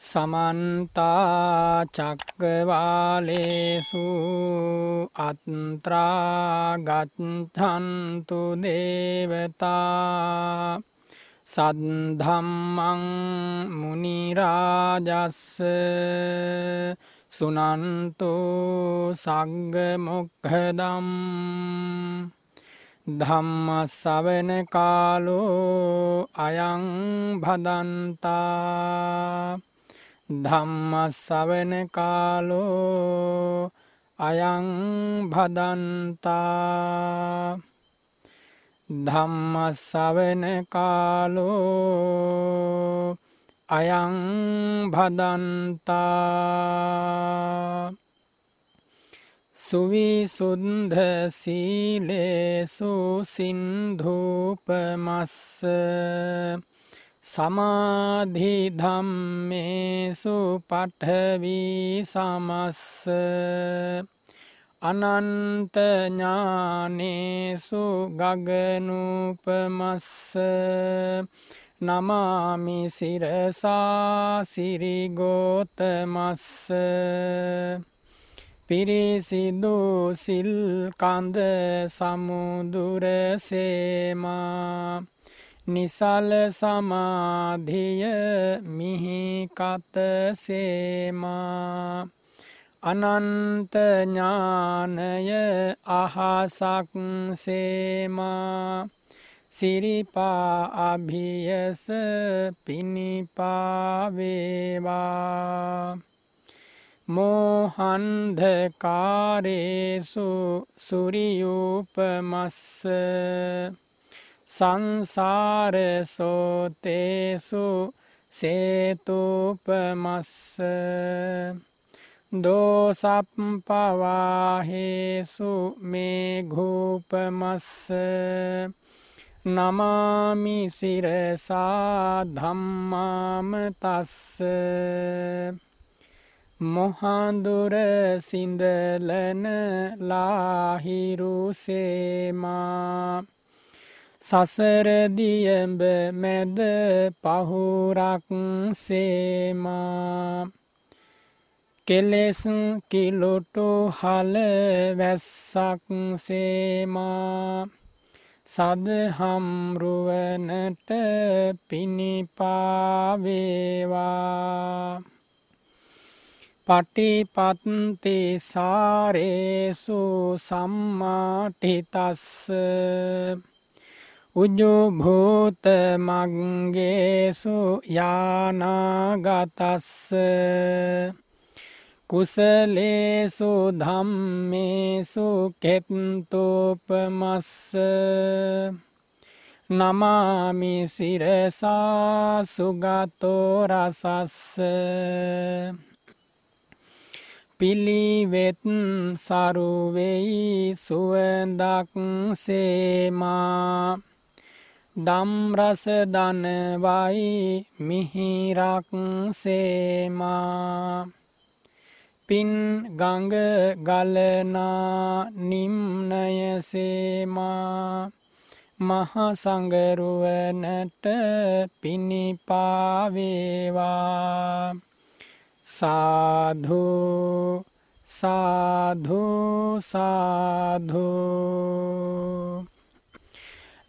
සමන්තා චක්කවාලේසු අත්ත්‍රාගත්හන්තු දේවතා සද්ධම්මං මුනිරාජස්ස සුනන්තු සග්ගමොක්හදම් ධම්මස්සවන කාලෝ අයං භදන්තා ධම්මස්සවන කාලෝ අයං භදන්තා. ධම්මස්සවන කාලෝ අයං භදන්තා. සුවිසුන්ධ සීලේසු සින්ධූපමස්ස සමාධිධම්මේසු පටවී සමස්ස අනන්තඥානේසු ගගනුපමස්ස නමාමි සිරසා සිරිගෝතමස්ස පිරිසිදු සිල්කන්ද සමුදුරසේමා නිසල සමාධිය මිහිකතසේමා අනන්තඥානය අහසක් සේමා. සිරිපා අභියස පිණිපාවේවා මෝහන්ධකාරේසු සුරියූපමස්ස සංසාරසෝතේසු සේතුපමස්ස දෝසප්පවාහේසු මේඝූපමස්ස නමාමි සිරසා ධම්මාමතස්ස මොහඳුර සිඳලන ලාහිරුසේමා සසරදියඹ මැද පහුරක් සේමා. කෙලෙස් කිලොටු හල වැස්සක් සේමා. සදහම්රුවනට පිණිපාවේවා. පටිපත්ති සාරේසු සම්මාටිතස්ස. උජුභූත මංගේසු යානාගතස්ස කුසලේසු ධම්මේසු කෙත්තෝපමස්ස නමාමි සිරසා සුගතෝරසස්ස පිළිවෙත් සරුවෙයි සුවඳක් සේමා දම්රස දනවයි මිහිරක් සේමා. පින් ගඟ ගලනා නිම්නය සේමා. මහසඟරුවනට පිණිපාවේවා. සාධු සාධු සාධූ.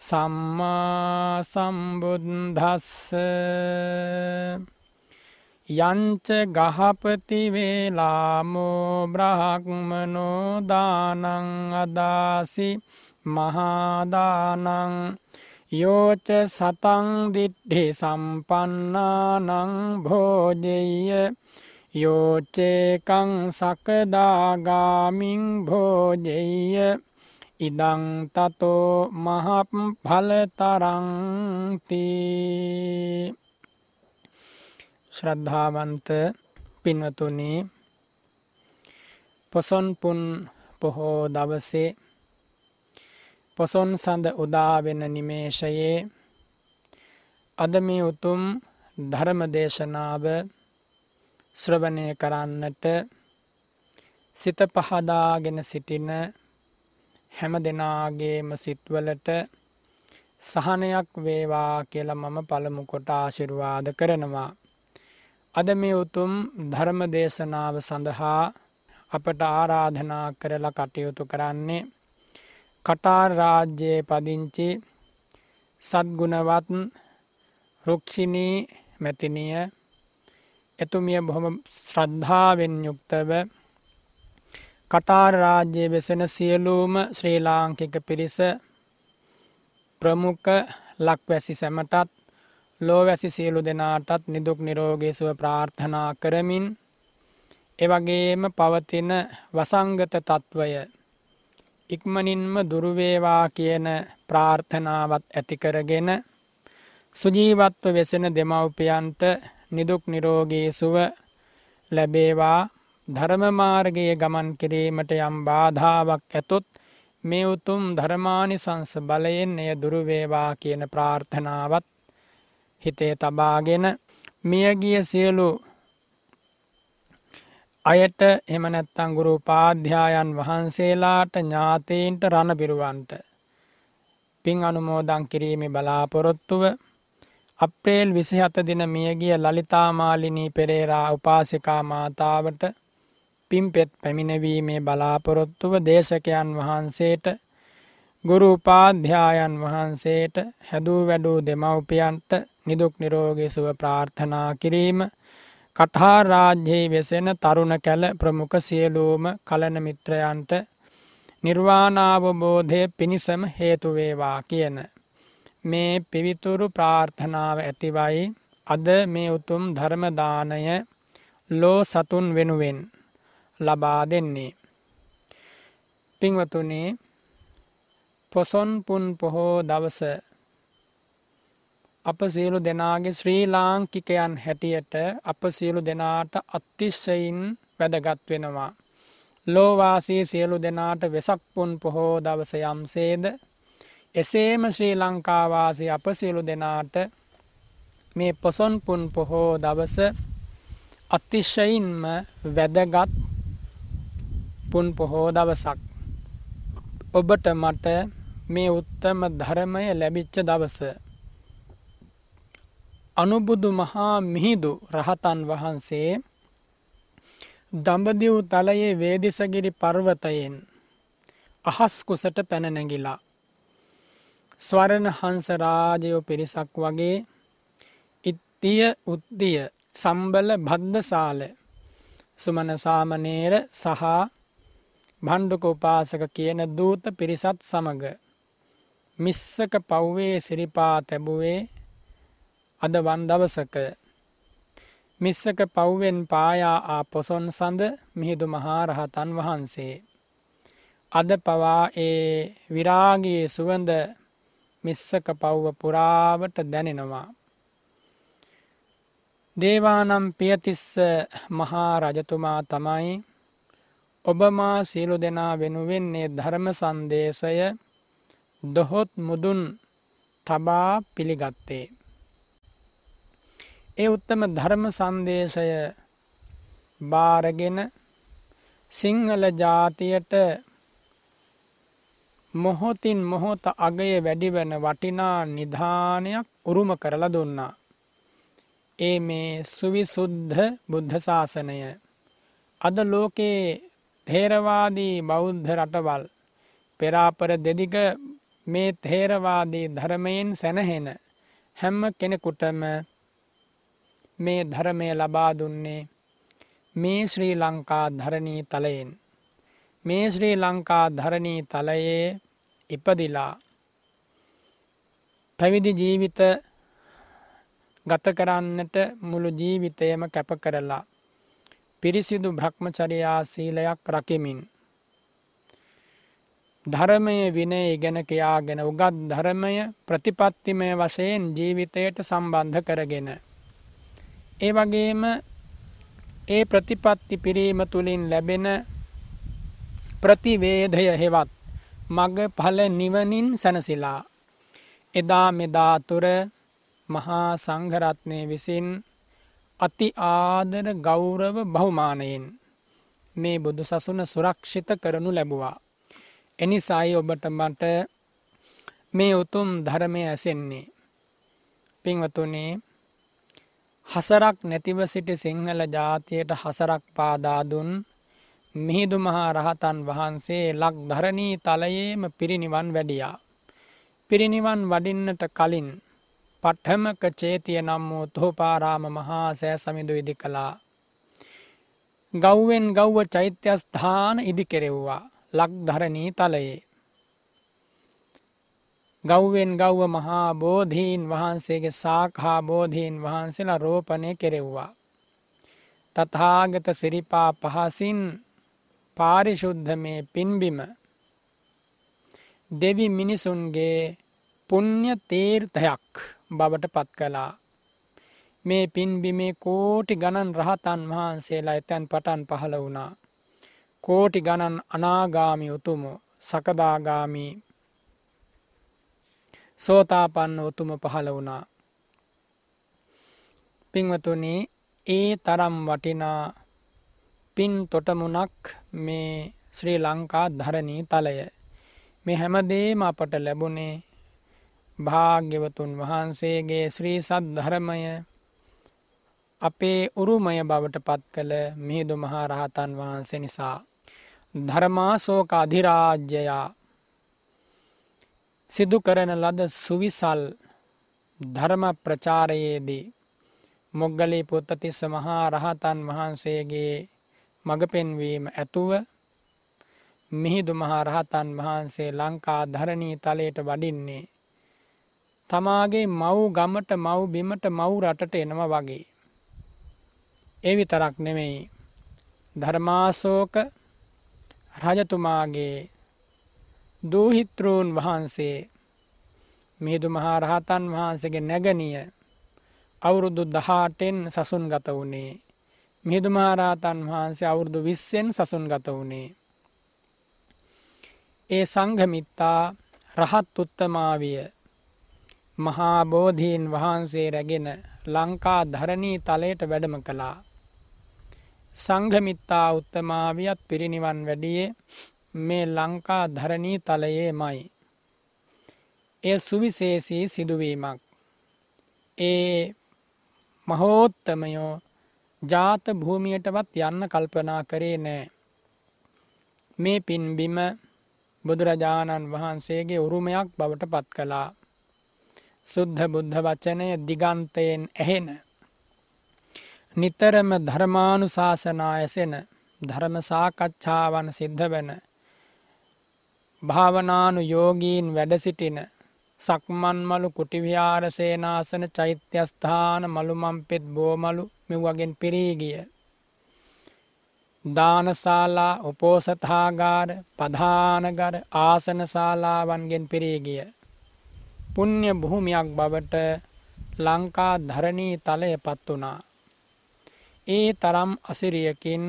සම්මා සම්බුද්ධස්ස යංච ගහපති වේලාමෝ බ්‍රහක්මනෝ දානං අදාසි මහාදානං යෝච සතං දිට්ඨි සම්පන්නානං භෝජෙය්‍ය යෝචේකං සකදාගාමින් භෝජෙය්‍ය ඉදං තතෝ මහප් පලතරංති ශ්‍රද්ධාවන්ත පින්වතුනි පොසොන්පුන් පොහෝ දවසේ පොසොන් සඳ උදාවෙන නිමේශයේ අද මේ උතුම් ධර්ම දේශනාව ශ්‍රවණය කරන්නට සිත පහදාගෙන සිටින හැම දෙනාගේම සිත්වලට සහනයක් වේවා කියලා මම පළමු කොට ආශිර්වාද කරනවා. අද මේ උතුම් ධර්ම දේශනාව සඳහා අපට ආරාධනා කරලා කටයුතු කරන්නේ කටාර් රාජ්‍යයේ පදිංචි සද්ගුණවත් රුක්ෂිණී මැතිනිය එතුමිය බොහොම ශ්‍රද්ධාවෙන් යුක්තව කටාර් රාජ්‍යයේ වෙසෙන සියලූම ශ්‍රී ලාංකික පිරිස ප්‍රමුඛ ලක්වැසි සැමටත් ලෝවැසි සියලු දෙනාටත් නිදුක් නිරෝගී සුව ප්‍රාර්ථනා කරමින් එවගේම පවතින වසංගත තත්ත්වය ඉක්මනින්ම දුරුවේවා කියන ප්‍රාර්ථනාවත් ඇතිකරගෙන සුජීවත්ව වෙසෙන දෙමව්පියන්ට නිදුක් නිරෝගී සුව ලැබේවා ධර්මමාර්ගයේ ගමන් කිරීමට යම් බාධාවක් ඇතොත් මේ උතුම් ධර්මානිසංස බලයෙන් එය දුරුවේවා කියන ප්‍රාර්ථනාවත් හිතේ තබාගෙන මියගිය සියලු අයට එම නැත්තං ගුරු උපාධ්‍යායන් වහන්සේලාට ඥාතීන්ට රණබිරුවන්ට පින් අනුමෝදං කිරීමේ බලාපොරොත්තුව අප්‍රේල් විසිහත දින මියගිය ලලිතාමාලිනී පෙරේරා උපාසිකා මාතාවට පිම්පෙත් පැමිණවීමේ බලාපොරොත්තුව දේශකයන් වහන්සේට ගුරු උපාධ්‍යායන් වහන්සේට හැදූ වැඩූ දෙමව්පියන්ට නිදුක් නිරෝගී සුව ප්‍රාර්ථනා කිරීම කටහා රාජ්‍යයේ වෙසෙන තරුණ කැල ප්‍රමුඛ සියලූම කලන මිත්‍රයන්ට නිර්වාණාවබෝධය පිණිසම හේතුවේවා කියන. මේ පිවිතුරු ප්‍රාර්ථනාව ඇතිවයි අද මේ උතුම් ධර්මදානය ලෝ සතුන් වෙනුවෙන් ලබා දෙන්නේ. පින්වතුනේ පොසොන් පුන් පොහෝ දවස අප සියලු දෙනාගේ ශ්‍රී ලාංකිකයන් හැටියට අප සියලු දෙනාට අත්තිශ්‍යයින් වැදගත් වෙනවා. ලෝවාසී සියලු දෙනාට වෙසක්පුන් පොහෝ දවස යම්සේද එසේම ශ්‍රී ලංකාවාසි අප සියලු දෙනාට මේ පොසොන්පුන් පොහෝ දවස අතිශ්‍යයින්ම වැදගත් පුන් පොහෝ දවසක්. ඔබට මට මේ උත්තම ධර්මය ලැබිච්ච දවස. අනුබුදු මහා මිහිදු රහතන් වහන්සේ දඹදිව් තලයේ වේදිසගිරි පර්වතයෙන් අහස් කුසට පැනනැගිලා. ස්වරණ හංසරාජයෝ පිරිසක් වගේ ඉත්තිය උද්දිය සම්බල බද්ධසාල සුමන සාමනේර සහ භණ්ඩුක උපාසක කියන දූත පිරිසත් සමග මිස්සක පව්වේ සිරිපා තැබුවේ අද වන්දවසක මිස්සක පව්වෙන් පායා ආ පොසොන් සඳ මිහිදු මහාරහතන් වහන්සේ. අද පවා ඒ විරාගයේ සුවඳ මිස්සක පව්ව පුරාවට දැනෙනවා. දේවානම් පියතිස්ස මහා රජතුමා තමයි ඔබමා සියලු දෙනා වෙනුවෙන්නේ ධර්ම සන්දේශය දොහොත් මුදුන් තබා පිළිගත්තේ. ඒ උත්තම ධර්ම සන්දේශය බාරගෙන සිංහල ජාතියට මොහොතින් මොහොත අගය වැඩිවන වටිනා නිධානයක් උරුම කරලා දුන්නා. ඒ මේ සුවිසුද්ධ බුද්ධ ශාසනය. අද ලෝකයේ තේරවාදී බෞද්ධ රටවල්. පෙරාපර දෙදිග මේ තේරවාදී ධර්මයෙන් සැනහෙන හැම්ම කෙනෙකුටම මේ ධර්මය ලබා දුන්නේ මේ ශ්‍රී ලංකා ධරණී තලයෙන්. මේ ශ්‍රී ලංකා ධරණී තලයේ ඉපදිලා පැවිදි ජීවිත ගත කරන්නට මුළු ජීවිතයම කැප කරලා පිරිසිදු බ්‍රහ්මචරයා සීලයක් රකිමින් ධර්මය විනය ඉගෙන කයාගෙන උගත් ධර්මය ප්‍රතිපත්තිමය වශයෙන් ජීවිතයට සම්බන්ධ කරගෙන ඒ වගේම ඒ ප්‍රතිපත්ති පිරීම තුළින් ලැබෙන ප්‍රතිවේදය හෙවත් මග ඵල නිවනින් සැනසිලා. එදා මෙදාතුර මහා සංඝරත්නය විසින් අති ආදර ගෞරව බහුමානයෙන් මේ බුදු සසුන සුරක්ෂිත කරනු ලැබුවා. එනිසායි ඔබට මට මේ උතුම් ධර්මය ඇසෙන්නේ. පින්වතුනේ හසරක් නැතිව සිටි සිංහල ජාතියට හසරක් පාදාදුන් මිහිදු මහා රහතන් වහන්සේ ලක් ධරණී තලයේම පිරිනිවන් වැඩියා. පිරිනිවන් වඩින්නට කලින් පට්හමක චේතිය නම් වූ තොහපාරාම මහා සෑ සමිඳු ඉදි කළා. ගෞ්වෙන් ගෞ්ව චෛත්‍යස්ථාන ඉදි කෙරෙව්වා ලක් ධරණී තලයේ. ගෞ්වෙන් ගෞ්ව මහා බෝධීන් වහන්සේගේ සාකහා බෝධීන් වහන්සේලා රෝපණය කෙරෙව්වා. තථාගත සිරිපා පහසින් පාරිශුද්ධ මේ පින්බිම දෙවි මිනිසුන්ගේ පුුණ්්‍ය තීර්ථයක් බවට පත් කළා. මේ පින්බිමේ කෝටි ගණන් රහතන් වහන්සේලා එතැන් පටන් පහළ වුණා. කෝටි ගණන් අනාගාමි උතුමු සකදාගාමී සෝතාපන්න උතුම පහළ වුණා. පින්වතුනි ඒ තරම් වටිනා පින් තොටමුණක් මේ ශ්‍රී ලංකා ධරණී තලය. මේ හැමදේම අපට ලැබුණේ භාග්‍යවතුන් වහන්සේගේ ශ්‍රී සත් ධර්මය අපේ උරුමය බවට පත් කළ මිහිදු මහාරහතන් වහන්සේ නිසා. ධර්මාසෝක අධිරාජ්‍යයා සිදු කරන ලද සුවිසල් ධර්ම ප්‍රචාරයේදී මොග්ගලී පුත්තතිස්ස මහා රහතන් වහන්සේගේ මඟ පෙන්වීම ඇතුව මිහිදු මහා රහතන් වහන්සේ ලංකා ධරණී තලයට වඩින්නේ. තමාගේ මව් ගමට මව් බිමට මව් රටට එනම වගේ. එවිතරක් නෙමෙයි. ධර්මාසෝක රජතුමාගේ දූහිත්‍රූන් වහන්සේ මිහිදු මහාරහතන් වහන්සේගේ නැගනිය අවුරුදු දහටෙන් සසුන් ගත වුණේ. මිහිදු මහාරහතන් වහන්සේ අවුරුදු විස්සෙන් සසුන් ගත වුණේ. ඒ සංඝමිත්තා රහත් උත්තමාවිය මහාබෝධීන් වහන්සේ රැගෙන ලංකා ධරණී තලයට වැඩම කළා. සංඝමිත්තා උත්තමාවියත් පිරිනිවන් වැඩියේ මේ ලංකා ධරණී තලයේ මයි. එය සුවිශේෂී සිදුවීමක්. ඒ මහෝත්තමයෝ ජාත භූමියටවත් යන්න කල්පනා කරේ නෑ. මේ පින්බිම බුදුරජාණන් වහන්සේගේ උරුමයක් බවට පත් කළා. සුද්ධ බුද්ධ වචනය දිගන්තයෙන් ඇහෙන. නිතරම ධර්මානු ශාසනා ඇසෙන ධර්ම සාකච්ඡාවන් සිද්ධ වෙන භාවනානු යෝගීන් වැඩසිටින සක්මන්මලු කුටිවිහාර සේනාසන චෛත්‍යස්ථාන මළුමම්පෙත් බෝමලු මෙව්වගෙන් පිරීගිය. දානශාලා උපෝසථාගාර පධානගර ආසනශාලාවන්ගෙන් පිරීගිය. පුුණ්්‍ය බොහොමයක් බවට ලංකා ධරණී තලය පත් වනා. ඒ තරම් අසිරියකින්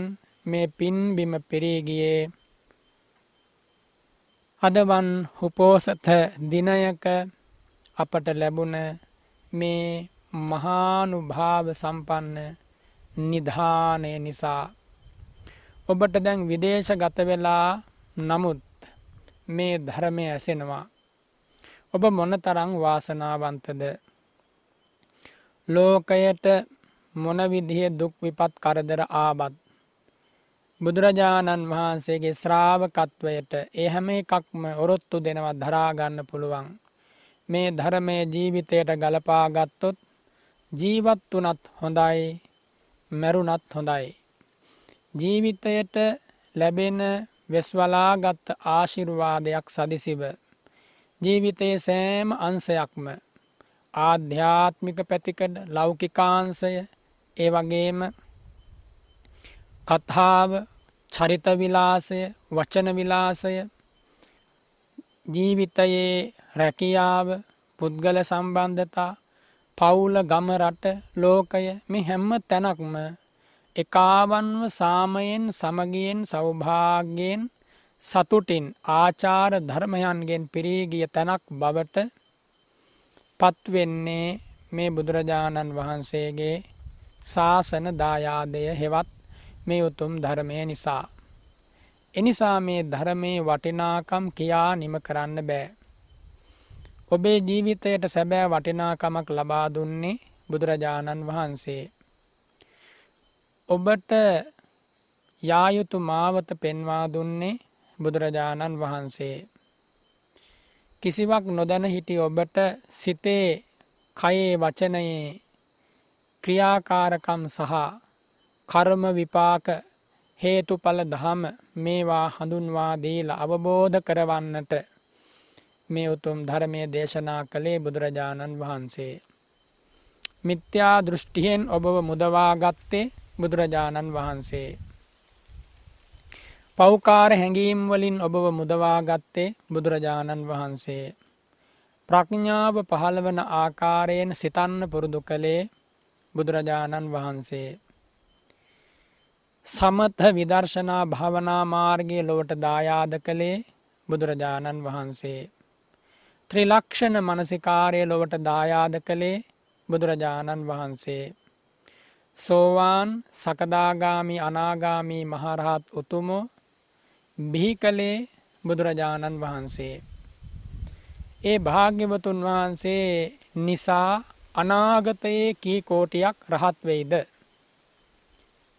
මේ පින්බිම පිරීගියේ අදවන් හුපෝසත දිනයක අපට ලැබුණ මේ මහානු භාව සම්පන්න නිධානය නිසා. ඔබට දැන් විදේශ ගත වෙලා නමුත් මේ ධර්මය ඇසෙනවා. ඔබ මොන තරං වාසනාවන්තද. ලෝකයට මොනවිදිහ දුක් විපත් කරදර ආබත්. බුදුරජාණන් වහන්සේගේ ශ්‍රාවකත්වයට ඒ හැම එකක්ම ඔරොත්තු දෙනවත් දරාගන්න පුළුවන්. මේ ධර්මය ජීවිතයට ගලපාගත්තොත් ජීවත් වනත් හොඳයි මැරුණත් හොඳයි. ජීවිතයට ලැබෙන වෙස්වලාගත්ත ආශිර්වාදයක් සදිසිව. ජීවිතයේ සෑම අන්සයක්ම ආධ්‍යාත්මික පැතිකඩ ලෞකිකාන්සය ඒ වගේම කතාව චරිත විලාසය වචන විලාසය ජීවිතයේ රැකියාව පුද්ගල සම්බන්ධතා පවුල ගම රට ලෝකය මේ හැම්ම තැනක්ම එකාවන්ව සාමයෙන් සමගියෙන් සෞභාග්‍යයෙන් සතුටින් ආචාර ධර්මයන්ගෙන් පිරීගිය තැනක් බවට පත්වෙන්නේ මේ බුදුරජාණන් වහන්සේගේ ශාසන දායාදය හෙවත් මේ උතුම් ධර්මය නිසා. එනිසා මේ ධර්මයේ වටිනාකම් කියා නිම කරන්න බෑ. ඔබේ ජීවිතයට සැබෑ වටිනාකමක් ලබා දුන්නේ බුදුරජාණන් වහන්සේ. ඔබට යායුතු මාවත පෙන්වා දුන්නේ බුදුරජාණන් වහන්සේ. කිසිවක් නොදැන හිටි ඔබට සිතේ කයේ වචනයේ ක්‍රියාකාරකම් සහ කර්ම විපාක හේතුඵල දහම මේවා හඳුන්වා දීලා අවබෝධ කරවන්නට මේ උතුම් ධර්මය දේශනා කළේ බුදුරජාණන් වහන්සේ. මිත්‍යා දෘෂ්ටියෙන් ඔබව මුදවා ගත්තේ බුදුරජාණන් වහන්සේ. පෞකාර හැඟීම් වලින් ඔබව මුදවා ගත්තේ බුදුරජාණන් වහන්සේ. ප්‍රඥාව පහළවන ආකාරයෙන් සිතන්න පුරුදු කළේ බුදුරජාණන් වහන්සේ. සමත විදර්ශනා භාවනා මාර්ගය ලොවට දායාද කළේ බුදුරජාණන් වහන්සේ. ත්‍රිලක්ෂණ මනසිකාරය ලොවට දායාද කළේ බුදුරජාණන් වහන්සේ. සෝවාන් සකදාගාමි අනාගාමී මහරහත් උතුමෝ බිහි කළේ බුදුරජාණන් වහන්සේ. ඒ භාග්‍යවතුන් වහන්සේ නිසා අනාගතයේ කී කෝටියක් රහත් වෙයිද.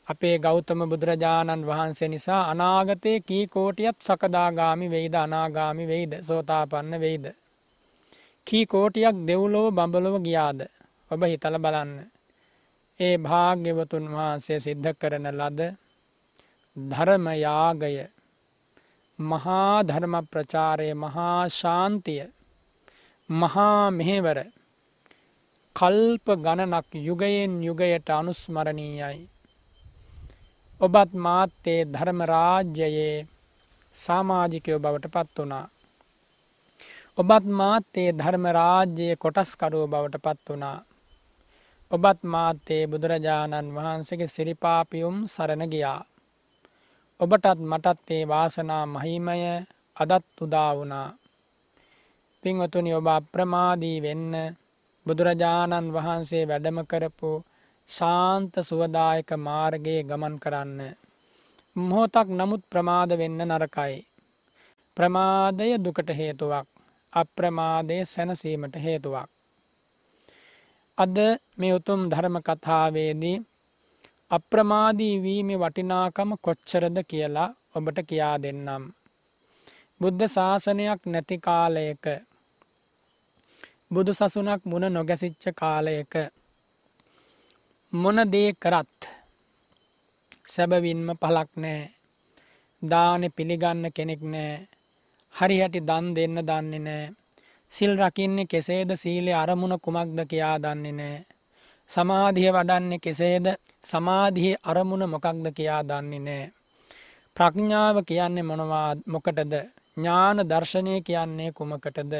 අපේ ගෞතම බුදුරජාණන් වහන්සේ නිසා අනාගතයේ කී කෝටියත් සකදාගාමි වෙයිද අනාගාමි වෙයිද සෝතාපන්න වෙයිද. කී කෝටියක් දෙව්ලොව බඹලොව ගියාද ඔබ හිතල බලන්න. ඒ භාග්‍යවතුන් වහන්සේ සිද්ධ කරන ලද ධර්මයාගය මහා ධර්ම ප්‍රචාරය මහා ශාන්තිය මහා මෙහෙවර කල්ප ගණනක් යුගයෙන් යුගයට අනුස්මරණීයයි. ඔබත් මාත්තේ ධර්මරාජ්‍යයේ සාමාජිකයෝ බවට පත් වනා. ඔබත් මාත්තේ ධර්මරාජ්‍යයේ කොටස්කරුව බවට පත් වනා. ඔබත් මාත්තේ බුදුරජාණන් වහන්සේගේ සිරිපාපියුම් සරණ ගියා. ඔබටත් මටත් ඒ වාසනා මහිමය අදත් උදා වුණා. පින්වතුනි ඔබ අප්‍රමාදී වෙන්න බුදුරජාණන් වහන්සේ වැඩම කරපු ශාන්ත සුවදායක මාර්ගයේ ගමන් කරන්න. මොහොතක් නමුත් ප්‍රමාද වෙන්න නරකයි. ප්‍රමාදය දුකට හේතුවක් අප්‍රමාදය සැනසීමට හේතුවක්. අද මේ උතුම් ධර්ම කතාවේදී අප්‍රමාදී වීම වටිනාකම කොච්චරද කියලා ඔබට කියා දෙන්නම්. බුද්ධ ශාසනයක් නැති කාලයක බුදු සසුනක් මුණ නොගැසිච්ච කාලයක මොන දේ කරත් සැබවින්ම පලක් නෑ දානෙ පිළිගන්න කෙනෙක් නෑ හරිහැටි දන් දෙන්න දන්නේ නෑ සිල් රකින්නේ කෙසේද? සීලේ අරමුණ කුමක්ද? කියා දන්නේ නෑ සමාධිය වඩන්නේ කෙසේද සමාධියේ අරමුණ මොකක්ද කියා දන්නේ නෑ ප්‍රඥාව කියන්නේ මොනවා මොකටද ඥාන දර්ශනය කියන්නේ කුමකටද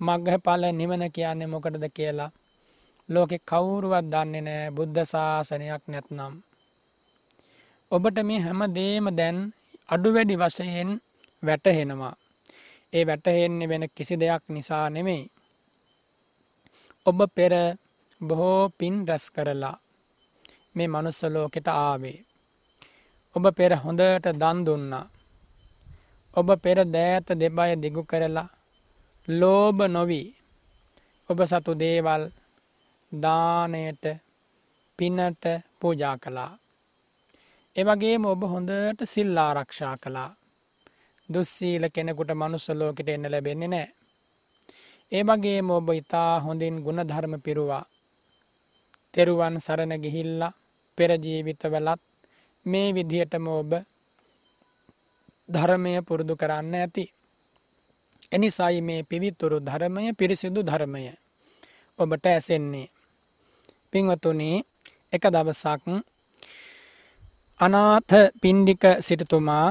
මග්ග ඵල නිවන කියන්නේ මොකටද කියලා ලෝකෙ කවුරුවත් දන්නේ නෑ බුද්ධ ශාසනයක් නැත්නම්. ඔබට මේ හැම දේම දැන් අඩු වැඩි වශයෙන් වැටහෙනවා. ඒ වැටහෙන්නේ වෙන කිසි දෙයක් නිසා නෙමෙයි. ඔබ පෙර බොහෝ පින් රැස් කරලා මේ මනුස්ස ලෝකෙට ආවේ. ඔබ පෙර හොඳට දන් දුන්නා. ඔබ පෙර දෑත දෙබය දිගු කරලා ලෝභ නොවී ඔබ සතු දේවල් දානයට පිනට පූජා කළා. එවගේම ඔබ හොඳට සිල් ආරක්ෂා කළා. දුස්සීල කෙනෙකුට මනුස්සලෝකට එන්න ලැබෙන්නේ නෑ. ඒ වගේම ඔබ ඉතා හොඳින් ගුණධර්ම පිරුවා. තෙරුවන් සරණ ගිහිල්ල පෙරජීවිතවලත් මේ විදිහටම ඔබ ධර්මය පුරුදු කරන්න ඇති. එනිසයි මේ පිවිතුරු ධර්මය පිරිසිදු ධර්මය ඔබට ඇසෙන්නේ. පින්වතුනි එක දවසක් අනාථ පින්ඩික සිටතුමා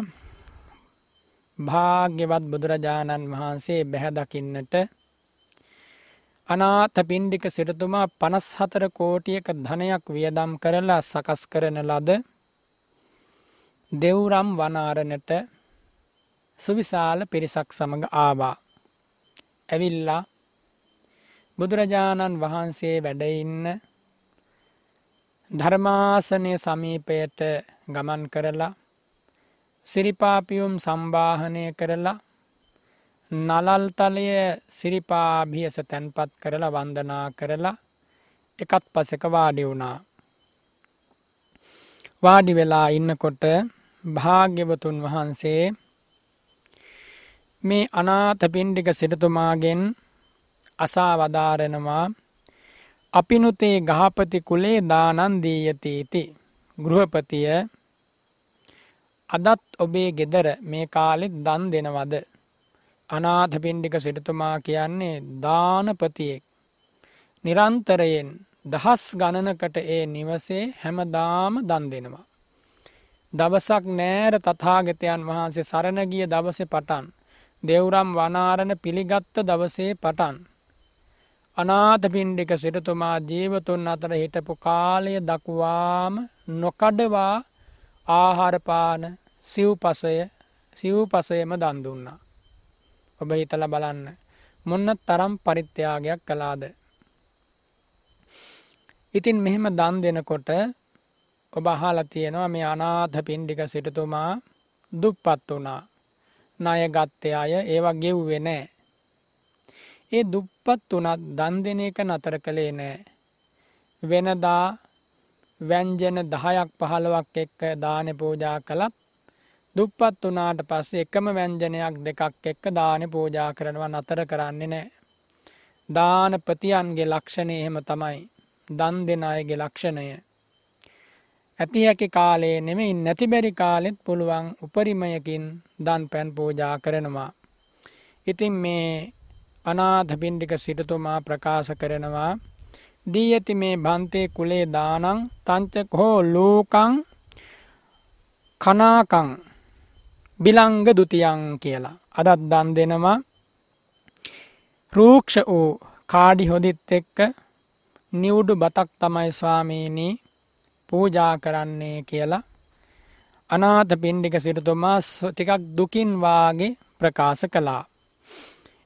භාග්‍යවත් බුදුරජාණන් වහන්සේ බැහැදකින්නට අනාථ පින්ඩික සිටතුමා පනස් හතර කෝටියක ධනයක් වියදම් කරලා සකස් කරන ලද දෙව්රම් වනාරණට සුවිශාල පිරිසක් සමඟ ආවා. ඇවිල්ලා බුදුරජාණන් වහන්සේ වැඩඉන්න ධර්මාසනය සමීපයට ගමන් කරලා සිරිපාපියුම් සම්බාහනය කරලා නලල්තලය සිරිපාභියස තැන්පත් කරලා වන්දනා කරලා එකත් පසක වාඩි වුණා. වාඩි වෙලා ඉන්නකොට භාග්‍යවතුන් වහන්සේ මේ අනාත පින්ඩික සිටතුමාගෙන් අසා වදාරෙනවා අපිනුතේ ගහපති කුලේ දානන්දීයතීති ගෘහපතිය අදත් ඔබේ ගෙදර මේ කාලෙත් දන් දෙනවද අනාථ පින්ඩික සිටතුමා කියන්නේ දානපතියෙක් නිරන්තරයෙන් දහස් ගණනකට ඒ නිවසේ හැමදාම දන් දෙනවා. දවසක් නෑර තථාගතයන් වහන්සේ සරණගිය දවස පටන් දෙව්රම් වනාරණ පිළිගත්ත දවසේ පටන්. අනාත පින්ඩික සිටතුමා ජීවතුන් අතර හිටපු කාලය දක්වාම නොකඩවා ආහාරපාන සිව්පසය සිව්පසයම දන්දුන්නා. ඔබ හිතල බලන්න මොන්න තරම් පරිත්‍යයාගයක් කලාද. ඉතින් මෙහෙම දන් දෙනකොට ඔබ අහලා තියෙනවා මේ අනාථ පින්ඩික සිටතුමා දුප්පත් වුණා. ණය ගත්තේ අය ඒවා ගෙව්වේ නෑ. ඒ දුප්පත් වුණත් දන් දෙන එක නතර කළේ නෑ. වෙනදා ව්‍යංජන දහයක් පහළවක් එක්ක දාන පූජා කළත් දුප්පත් වනාට පස්සේ එකම ව්‍යංජනයක් දෙකක් එක්ක දාන පූජා කරනවා නතර කරන්නේ නෑ. දානපතියන්ගේ ලක්ෂණය එහෙම තමයි. දන් දෙන අයගේ ලක්ෂණය. ඇති හැකි කාලේ නෙමෙයි නැතිබැරි කාලෙත් පුළුවන් උපරිමයකින් දන් පැන් පූජා කරනවා. ඉතින් මේ අනාථ පින්ඩික සිටතුමා ප්‍රකාශ කරනවා දී ඇති මේ බන්තේ කුලේ දානං තංචක හෝ ලෝකං කනාකං බිලංග දුතියන් කියලා. අදත් දන් දෙනවා රූක්ෂ වූ කාඩි හොදිත් එක්ක නිවුඩු බතක් තමයි ස්වාමීනී පූජා කරන්නේ කියලා අනාථ පින්ඩික සිටතුමා ටිකක් දුකින් වාගේ ප්‍රකාශ කළා.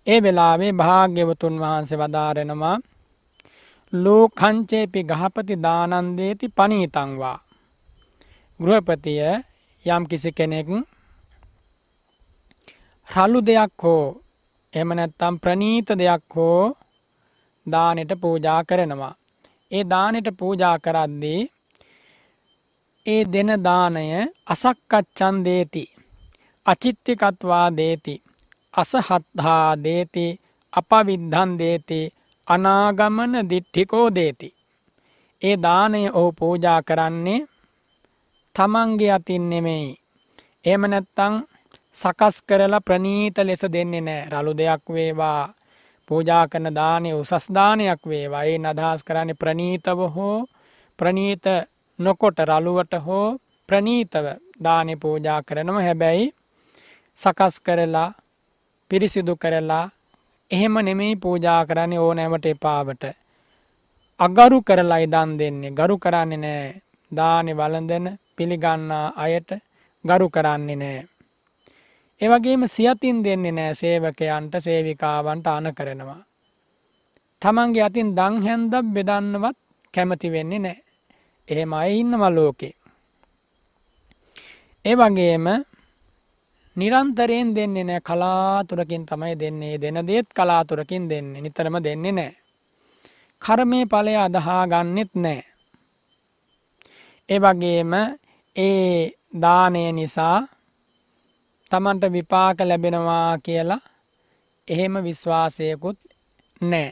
ඒ වෙලාවේ භාග්‍යවතුන් වහන්සේ වදාරෙනවා ලෝකංචේපි ගහපති දානන්දේති පනීතංවා. ගෘහපතිය යම් කිසි කෙනෙක් රලු දෙයක් හෝ එමනැත්තම් ප්‍රනීත දෙයක් හෝ දානෙට පූජා කරනවා. ඒ දානෙට පූජා කරද්දී ඒ දෙන දානය අසක්කච්චන් දේති අචිත්තිකත්වා දේති අසහත්හා දේති අපවිද්ධන් දේති අනාගමන දිට්ඨිකෝ දේති. ඒ දානය ඔහු පූජා කරන්නේ තමන්ගේ අතින් නෙමෙයි. එහෙම නැත්තං සකස් කරලා ප්‍රනීත ලෙස දෙන්නේ නෑ. රළු දෙයක් වේවා පූජා කරන දානය උසස් දානයක් වේවා. ඒ අදහස් කරන්නේ ප්‍රනීතව හෝ ප්‍රනීත නොකොට රළුවට හෝ ප්‍රනීතව දානෙ පූජා කරනම හැබැයි සකස් කරලා පිරිසිදු කරලා එහෙම නෙමෙයි පූජා කරන්නේ ඕනෑමට එපාවට. අගරු කරලයි දන් දෙන්නේ. ගරු කරන්නේ නෑ. දානෙ වලඳන පිළිගන්නා අයට ගරු කරන්නේ නෑ. ඒවගේම සියතින් දෙන්නේ නෑ සේවකයන්ට සේවිකාවන්ට අන කරනවා. තමන්ගේ අතින් දං හැන්දක් බෙදන්නවත් කැමති වෙන්නේ නෑ. එහෙම අය ඉන්නව ලෝකේ. ඒ වගේම නිරන්තරයෙන් දෙන්නේ නෑ කලාතුරකින් තමයි දෙන්නේ දෙන දේත් කලාතුරකින් දෙන්නේ නිතරම දෙන්නේ නෑ. කර්මය ඵලය අදහා ගන්නෙත් නෑ. ඒ වගේම ඒ දානය නිසා තමන්ට විපාක ලැබෙනවා කියලා එහෙම විශ්වාසයකුත් නෑ.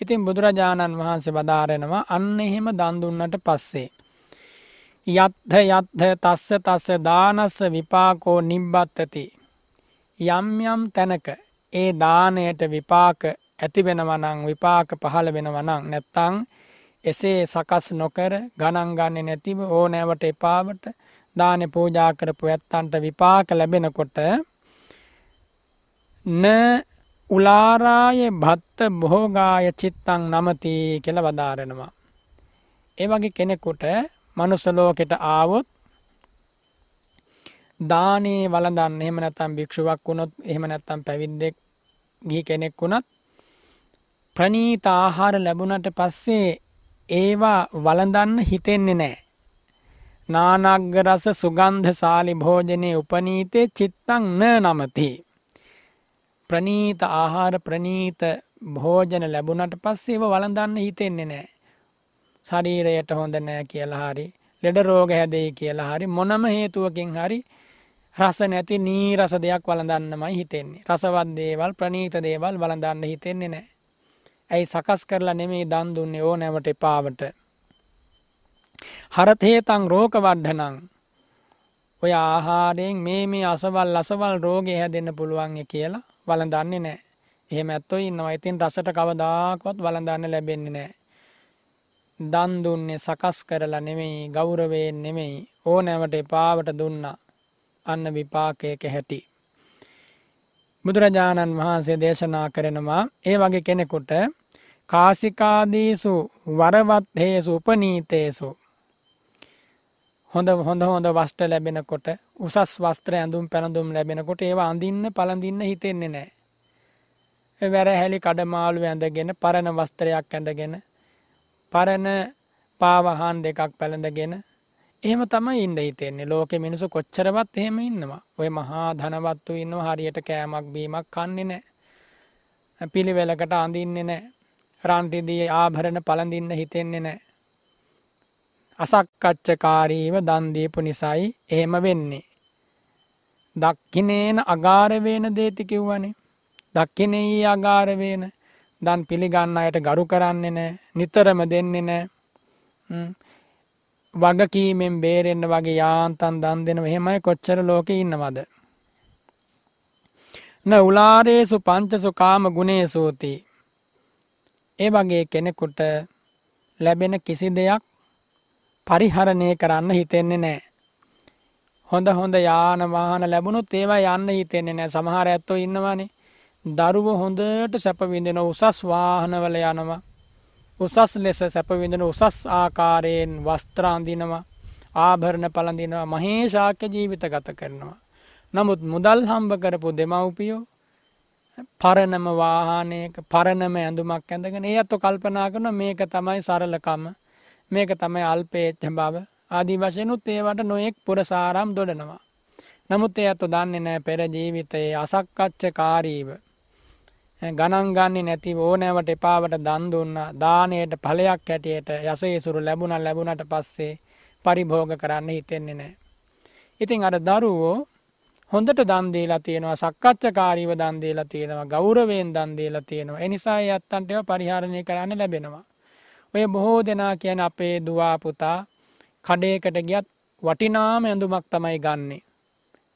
ඉතින් බුදුරජාණන් වහන්සේ බදාරෙනවා අන්න එහෙම දන්දුන්නට පස්සේ. යත්හ යත්හ තස්ස තස්ස දානස්ස විපාකෝ නිබ්බත්තති. යම් යම් තැනක ඒ දානයට විපාක ඇති වෙනවනං විපාක පහළ වෙනවනං නැත්තං එසේ සකස් නොකර ගණන්ගන්නේ නැතිව ඕ නෑවට එපාවට දානෙ පූජා කරපු ඇත්තන්ට විපාක ලැබෙනකොට න උලාරාය භත්ත බොහෝගාය චිත්තං නමති කියල වදාරෙනවා. ඒ වගේ කෙනෙකුට මනුස්සලෝකෙට ආවොත් දානේ වළඳන්න එහෙම නැත්නම් භික්ෂුවක් වුණොත් එහෙම නැත්නම් පැවිද්දෙක් ගිහි කෙනෙක් වුණත් ප්‍රනීත ආහාර ලැබුණට පස්සේ ඒවා වළඳන්න හිතෙන්නේ නැහැ. නානග්ග රස සුගන්ධ සාලි භෝජනයේ උපනීතේ චිත්තං න නමති. ප්‍රනීත ආහාර ප්‍රනීත භෝජන ලැබුණට පස්සේ ඒව වළඳන්න හිතෙන්නේ නැහැ. ශරීරයට හොඳ නෑ කියලා හරි ලෙඩ රෝග හැදෙයි කියලා හරි මොනම හේතුවකින් හරි රස නැති නී රස දෙයක් වළඳන්නමයි හිතෙන්නේ. රසවත් දේවල් ප්‍රනීත දේවල් වළඳන්න හිතෙන්නේ නැහැ. ඇයි සකස් කරලා නෙමෙයි දන් දුන්නේ ඕනෑවට එපාවට. හරතේතං රෝග වඩ්ඩනං ඔය ආහාරයෙන් මේ මේ අසවල් අසවල් රෝගය හැදෙන්න පුළුවන් කියලා වළඳන්නේ නැහැ. එහෙම ඇත්තෝ ඉන්නවා. ඉතින් රසට කවදාකවත් වළඳන්න ලැබෙන්නේ නැහැ. දන් දුන්නේ සකස් කරලා නෙමෙයි ගෞරවයෙන් නෙමෙයි ඕනෑවට එපාවට දුන්නා. අන්න විපාකයක හැටි. බුදුරජාණන් වහන්සේ දේශනා කරනවා ඒ වගේ කෙනෙකුට කාසිකාදීසු වරවත්හේසු උපනීතේසු හොඳ හොඳ හොඳ වස්ට ලැබෙනකොට උසස් වස්ත්‍ර ඇඳුම් පැනඳුම් ලැබෙනකොට ඒවා අඳින්න පළඳින්න හිතෙන්නේ නෑ. වැර හැලි කඩමාලු ඇඳගෙන පරණ වස්ත්‍රයක් ඇඳගෙන පරණ පාවහන් දෙකක් පැළඳගෙන එහෙම තමයි ඉන්න හිතෙන්නේ. ලෝකෙ මිනිසු කොච්චරවත් එහෙම ඉන්නවා. ඔය මහා ධනවත්තු ඉන්නවා හරියට කෑමක් බීමක් කන්නේ නෑ. පිළිවෙලකට අඳින්නේ නෑ. රන්ටිදී ආභරණ පළඳින්න හිතෙන්නේ නෑ. අසක්කච්චකාරීව දන්දීපු නිසයි එහෙම වෙන්නේ. දක්කිනේන අගාරවේන දේති කිව්වනේ. දක්කිනෙයි අගාරවේන. දන් පිළිගන්න අයට ගරු කරන්නේ නෑ. නිතරම දෙන්නේ නෑ. වගකීමෙන් බේරෙන්න්න වගේ යාන්තන් දන් දෙන එහෙමයි කොච්චර ලෝක ඉන්නවද. න උලාරේසු පංචසු කාම ගුණේ සූති. ඒ වගේ කෙනෙකුට ලැබෙන කිසි දෙයක් පරිහරණය කරන්න හිතෙන්නේ නෑ. හොඳ හොඳ යානවාහන ලැබුණුත් ඒවා යන්න හිතෙන්නේ නෑ සමහර ඇත්තෝ ඉන්නවානේ. දරුව හොඳට සැපවිඳෙන උසස් වාහනවල යනවා. උසස් ලෙස සැපවිඳන උසස් ආකාරයෙන් වස්ත්‍රාන්දිනවා ආභරණ පලඳිනවා මහේශාක්‍ය ජීවිත ගත කරනවා. නමුත් මුදල් හම්බ කරපු දෙමව්පියෝ පරණම වාහනයක පරණම ඇඳුමක් ඇඳගෙන ඒ අත්තු කල්පනා කරන මේක තමයි සරලකම. මේක තමයි අල්පේච්ච බව ආදී වශයනුත් ඒවට නොයෙක් පුරසාරම් දොඩනවා. නමුත් ඒ අත්තු දන්නේ නෑ පෙර ජීවිතයේ අසක්කච්ච කාරීව ගණන් ගන්නේ නැතිව ඕනෑවට එපාවට දන් දුන්නා දානයට ඵලයක් හැටියට යසේසුරු ලැබුණ ලැබුණට පස්සේ පරිභෝග කරන්න හිතෙන්නේ නැහැ. ඉතින් අර දරුවෝ හොඳට දන් දීලා තියෙනවා සක්කච්ඡාකාරීව දන් දීලා තියෙනවා ගෞරවයෙන් දන් දීලා තියෙනවා. ඒ නිසා ඒ අත්තන්ට ඒවා පරිහරණය කරන්න ලැබෙනවා. ඔය බොහෝ දෙනා කියන අපේ දුවා පුතා කඩේකට ගියත් වටිනාම ඇඳුමක් තමයි ගන්නෙ.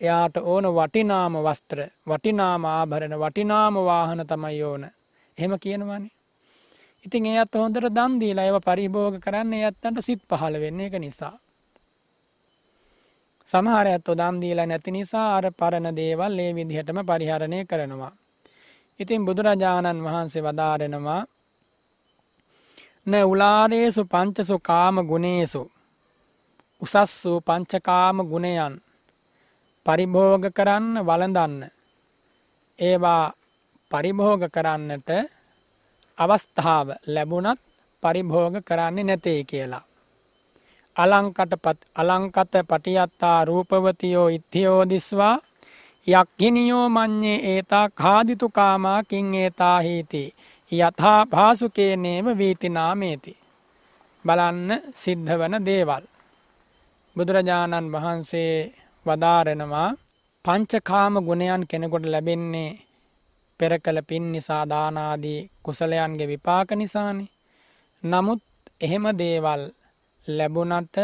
එයාට ඕන වටිනාම වස්ත්‍ර වටිනාම ආභරණ වටිනාම වාහන තමයි ඕන. එහෙම කියනවනේ. ඉතින් ඒ අත් හොඳට දන් දීලා ඒව පරිභෝග කරන්න ඒ අත්තන්ට සිත් පහළ වෙන්නේ ඒක නිසා. සමහර ඇත්තෝ දන් දීලා නැති නිසා අර පරණ දේවල් ඒ විදිහටම පරිහරණය කරනවා. ඉතින් බුදුරජාණන් වහන්සේ වදාරෙනවා න උලාරේසු පංචසු කාම ගුණේසු උසස් වූ පංචකාම ගුණයන් පරිභෝග කරන්න වළඳන්න. ඒවා පරිභෝග කරන්නට අවස්ථාව ලැබුණත් පරිභෝග කරන්නේ නැතේ කියලා. අලංකට අලංකත පටියත්තා රූපවතියෝ ඉත්තියෝ දිස්වා යක්ගිනියෝ මං්්‍යේ ඒතා කාදිතු කාමාකින් ඒතා හීති යථා භාසුකේනේම වීතිනාමේති. බලන්න සිද්ධ වන දේවල්. බුදුරජාණන් වහන්සේ වදාරෙනවා පංචකාම ගුණයන් කෙනෙකොට ලැබෙන්නේ පෙර කළ පින් නිසා දානාදී කුසලයන්ගේ විපාක නිසානි. නමුත් එහෙම දේවල් ලැබුණට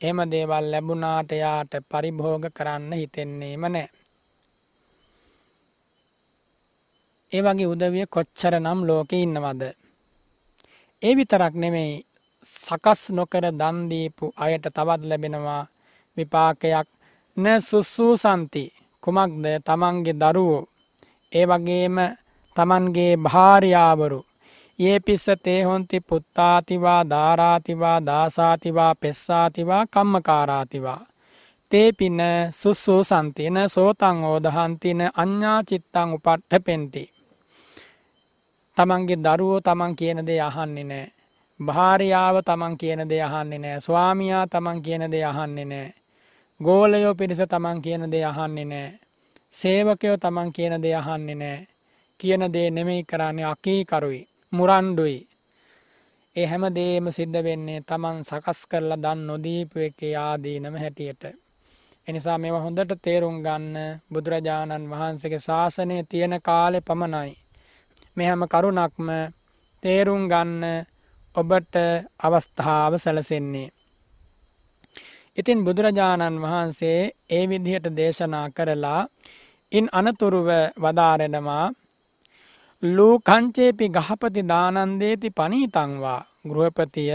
එම දේවල් ලැබුණාට යාට පරිභෝග කරන්න හිතෙන්නේම නෑ. ඒ වගේ උදවිය කොච්චර නම් ලෝකෙ ඉන්නවද. ඒ විතරක් නෙමෙයි සකස් නොකර දන්දීපු අයට තවත් ලැබෙනවා විපාකයක්. න සුස්සූ සන්ති කුමක්ද? තමන්ගේ දරුවෝ. ඒ වගේම තමන්ගේ භාර්යාවරු. ඒ පිස්ස තේහොන්ති පුත්තාතිවා ධාරාතිවා දාසාතිවා පෙස්සාතිවා කම්මකාරාතිවා. තේ පින සුස්සූ සන්තින සෝතං ඕදහන්තින අඥ්ඥා චිත්තං උපට්ට පෙන්ති. තමන්ගේ දරුවෝ තමන් කියන දේ අහන්නේ නෑ. භාරියාව තමන් කියන දේ අහන්නේ නෑ. ස්වාමයා තමන් කියන දේ අහන්නේ නෑ. ගෝලයෝ පිරිස තමන් කියන දේ අහන්නේ නෑ. සේවකයෝ තමන් කියන දේ අහන්නේ නෑ. කියන දේ නෙමෙයි කරන්නේ අකීකරුයි මුරන්්ඩුයි. ඒ හැම දේම සිද්ධ වෙන්නේ තමන් සකස් කරලා දන් නොදීපු එක ආදීනම හැටියට. එනිසා මෙම හොඳට තේරුම් ගන්න බුදුරජාණන් වහන්සේගේ ශාසනය තියෙන කාලෙ පමණයි. මෙහැම කරුණක්ම තේරුම් ගන්න ඔබට අවස්ථාව සැලසෙන්නේ. ඉතින් බුදුරජාණන් වහන්සේ ඒ විදිහට දේශනා කරලා ඉන් අනතුරුව වදාරෙනවා ලූකංචේපි ගහපති දානන්දේති පනීතංවා ගෘහපතිය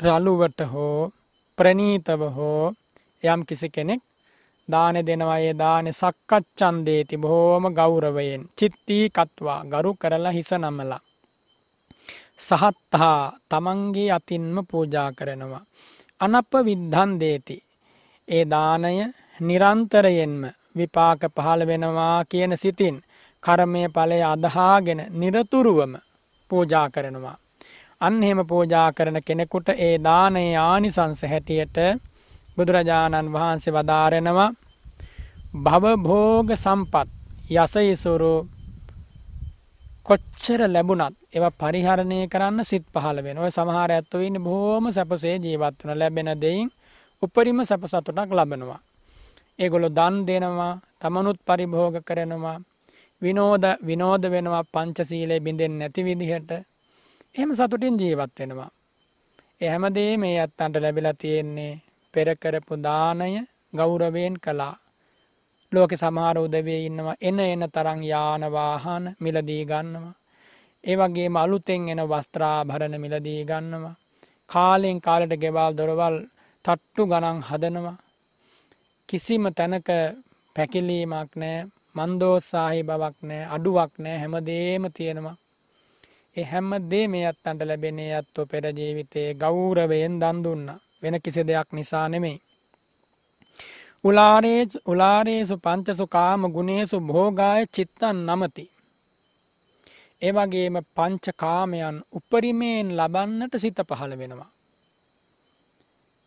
රලුවට හෝ ප්‍රනීතව හෝ යම් කිසි කෙනෙක් දාන දෙනවයේ දාන සක්කච්චන්දේති බොහෝම ගෞරවයෙන් චිත්තී කත්වා ගරු කරලා හිස නමලා. සහත්හා තමන්ගේ අතින්ම පූජා කරනවා. අනප විද්ධන් දේති. ඒ දානය නිරන්තරයෙන්ම විපාක පහළ වෙනවා කියන සිතින් කරමය ඵලය අදහාගෙන නිරතුරුවම පූජා කරනවා. අන්න එහෙම පූජා කරන කෙනෙකුට ඒ දානයේ ආනිසංස හැටියට බුදුරජාණන් වහන්සේ වදාරෙනවා භවභෝග සම්පත් යසයිසුරු කොච්චර ලැබුණත් ඒව පරිහරණය කරන්න සිත් පහළ වෙන ඔය සමහර ඇත්තෝ ඉන්නේ බොහොම සැපසේ ජීවත් වෙන ලැබෙන දෙයින් උපරිම සැප සතුටක් ලබනවා. ඒගොල්ලෝ දන් දෙනවා, තමනුත් පරිභෝග කරනවා, විනෝද විනෝද වෙනවා පංචශීලයේ බින්දෙන්නේ නැති විදිහට. එහෙම සතුටින් ජීවත් වෙනවා. ඒ හැමදේම මේ ඇත්තන්ට ලැබිලා තියෙන්නේ පෙර කරපු දානය ගෞරවයෙන් කළා. ලෝකෙ සමහර උදවිය ඉන්නවා එන එන තරම් යාන වාහන මිලදී ගන්නවා. ඒ වගේම අලුතෙන් එන වස්ත්‍රාභරණ මිලදී ගන්නවා. කාලෙන් කාලට ගෙවල් දොරවල් තට්ටු ගණන් හදනවා. කිසිම තැනක පැකිලීමක් නෑ මන්දෝත්සාහි බවක් නෑ අඩුවක් නෑ හැමදේම තියෙනවා. ඒ හැම දේ මේ අත්තන්ට ලැබෙනේ අත්තෝ පෙර ජීවිතයේ ගෞරවයෙන් දන් දුන්නා. වෙන කිසි දෙයක් නිසා නෙමෙයි. උලාරේ උලාරේසු පංචසු කාම ගුණේසු භෝගාය චිත්තන් නමති. ඒවගේම පංච කාමයන් උපරිමයෙන් ලබන්නට සිත පහළ වෙනවා.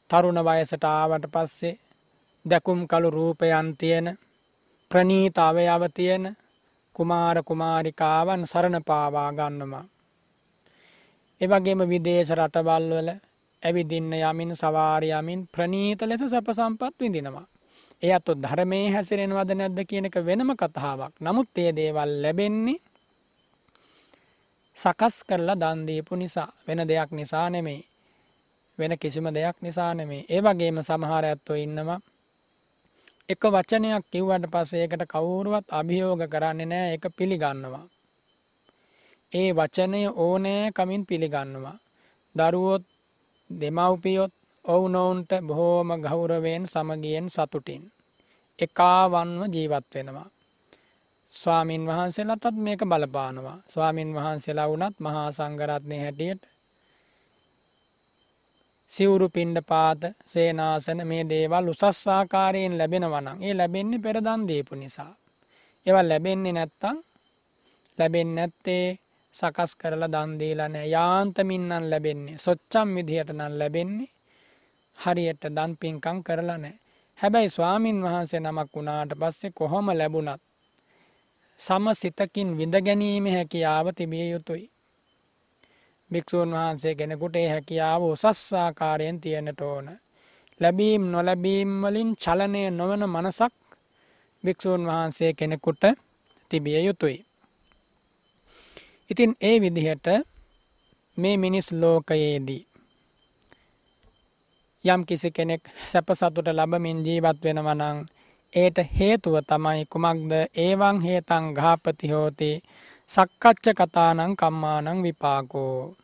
තරුණ වයසට ආවට පස්සේ දැකුම් කළු රූපයන් තියෙන ප්‍රනීත අවයව තියෙන කුමාර කුමාරිකාවන් සරණ පාවා ගන්නවා. එවගේම විදේශ රටවල් වල ඇවිදින්න යමින් සවාරි යමින් ප්‍රනීත ලෙස සැප සම්පත් විඳිනවා. ඒ අතො ධර්මයේ හැසිරෙනවද නැද්ද කියන එක වෙනම කතාවක්. නමුත් ඒ දේවල් ලැබෙන්නේ සකස් කරලා දන් දීපු නිසා වෙන දෙයක් නිසා නෙමෙයි. වෙන කිසිම දෙයක් නිසා නෙමෙයි. ඒ වගේම සමහර ඇත්තෝ ඉන්නවා එක වචනයක් කිව්වට පස්සේ ඒකට කවුරුවත් අභියෝග කරන්නේ නැහැ ඒක පිළිගන්නවා. ඒ වචනය ඕනෑ කමින් පිළිගන්නවා. දරුවොත් දෙමව්පියොත් ඔවුනොවුන්ට බොහෝම ගෞරවයෙන් සමගියෙන් සතුටින්. එකාවන්ව ජීවත් වෙනවා. ස්වාමින් වහන්සේලාටත් මේක බලපානවා. ස්වාමින් වහන්සේලා වුණත් මහා සංඝරත්නය හැටියට සිවුරු පින්ඩ පාත සේනාසන මේ දේවල් උසස්සාකාරයෙන් ලැබෙනවනම් ඒ ලැබෙන්නේ පෙරදන් දීපු නිසා. ඒවල් ලැබෙන්නේ නැත්තං ලැබෙන් නැත්තේ සකස් කරලා දන්දීලා නෑ යාන්තමින්නන් ලැබෙන්නේ සොච්චම් විදිහට නම් ලැබෙන්නේ හරියට දන් පින්කං කරලා නෑ. හැබැයි ස්වාමින් වහන්සේ නමක් වුණාට පස්සේ කොහොම ලැබුණත් සම සිතකින් විඳ ගැනීම හැකියාව තිබිය යුතුයි. භික්‍ෂූන් වහන්සේ කෙනෙකුට ඒ හැකියාව උසස්සාකාරයෙන් තියෙනට ඕන. ලැබීම් නොලැබීම්වලින් චලනය නොවන මනසක් භික්‍ෂූන් වහන්සේ කෙනෙකුට තිබිය යුතුයි. ඉතින් ඒ විදිහට මේ මිනිස් ලෝකයේදී යම් කිසි කෙනෙක් සැප සතුට ලබමින් ජීවත් වෙනවනං ඒට හේතුව තමයි කුමක්ද ඒවන් හේතන් ගාපති හෝති සක්කච්ච කතානං කම්මානං විපාකෝ.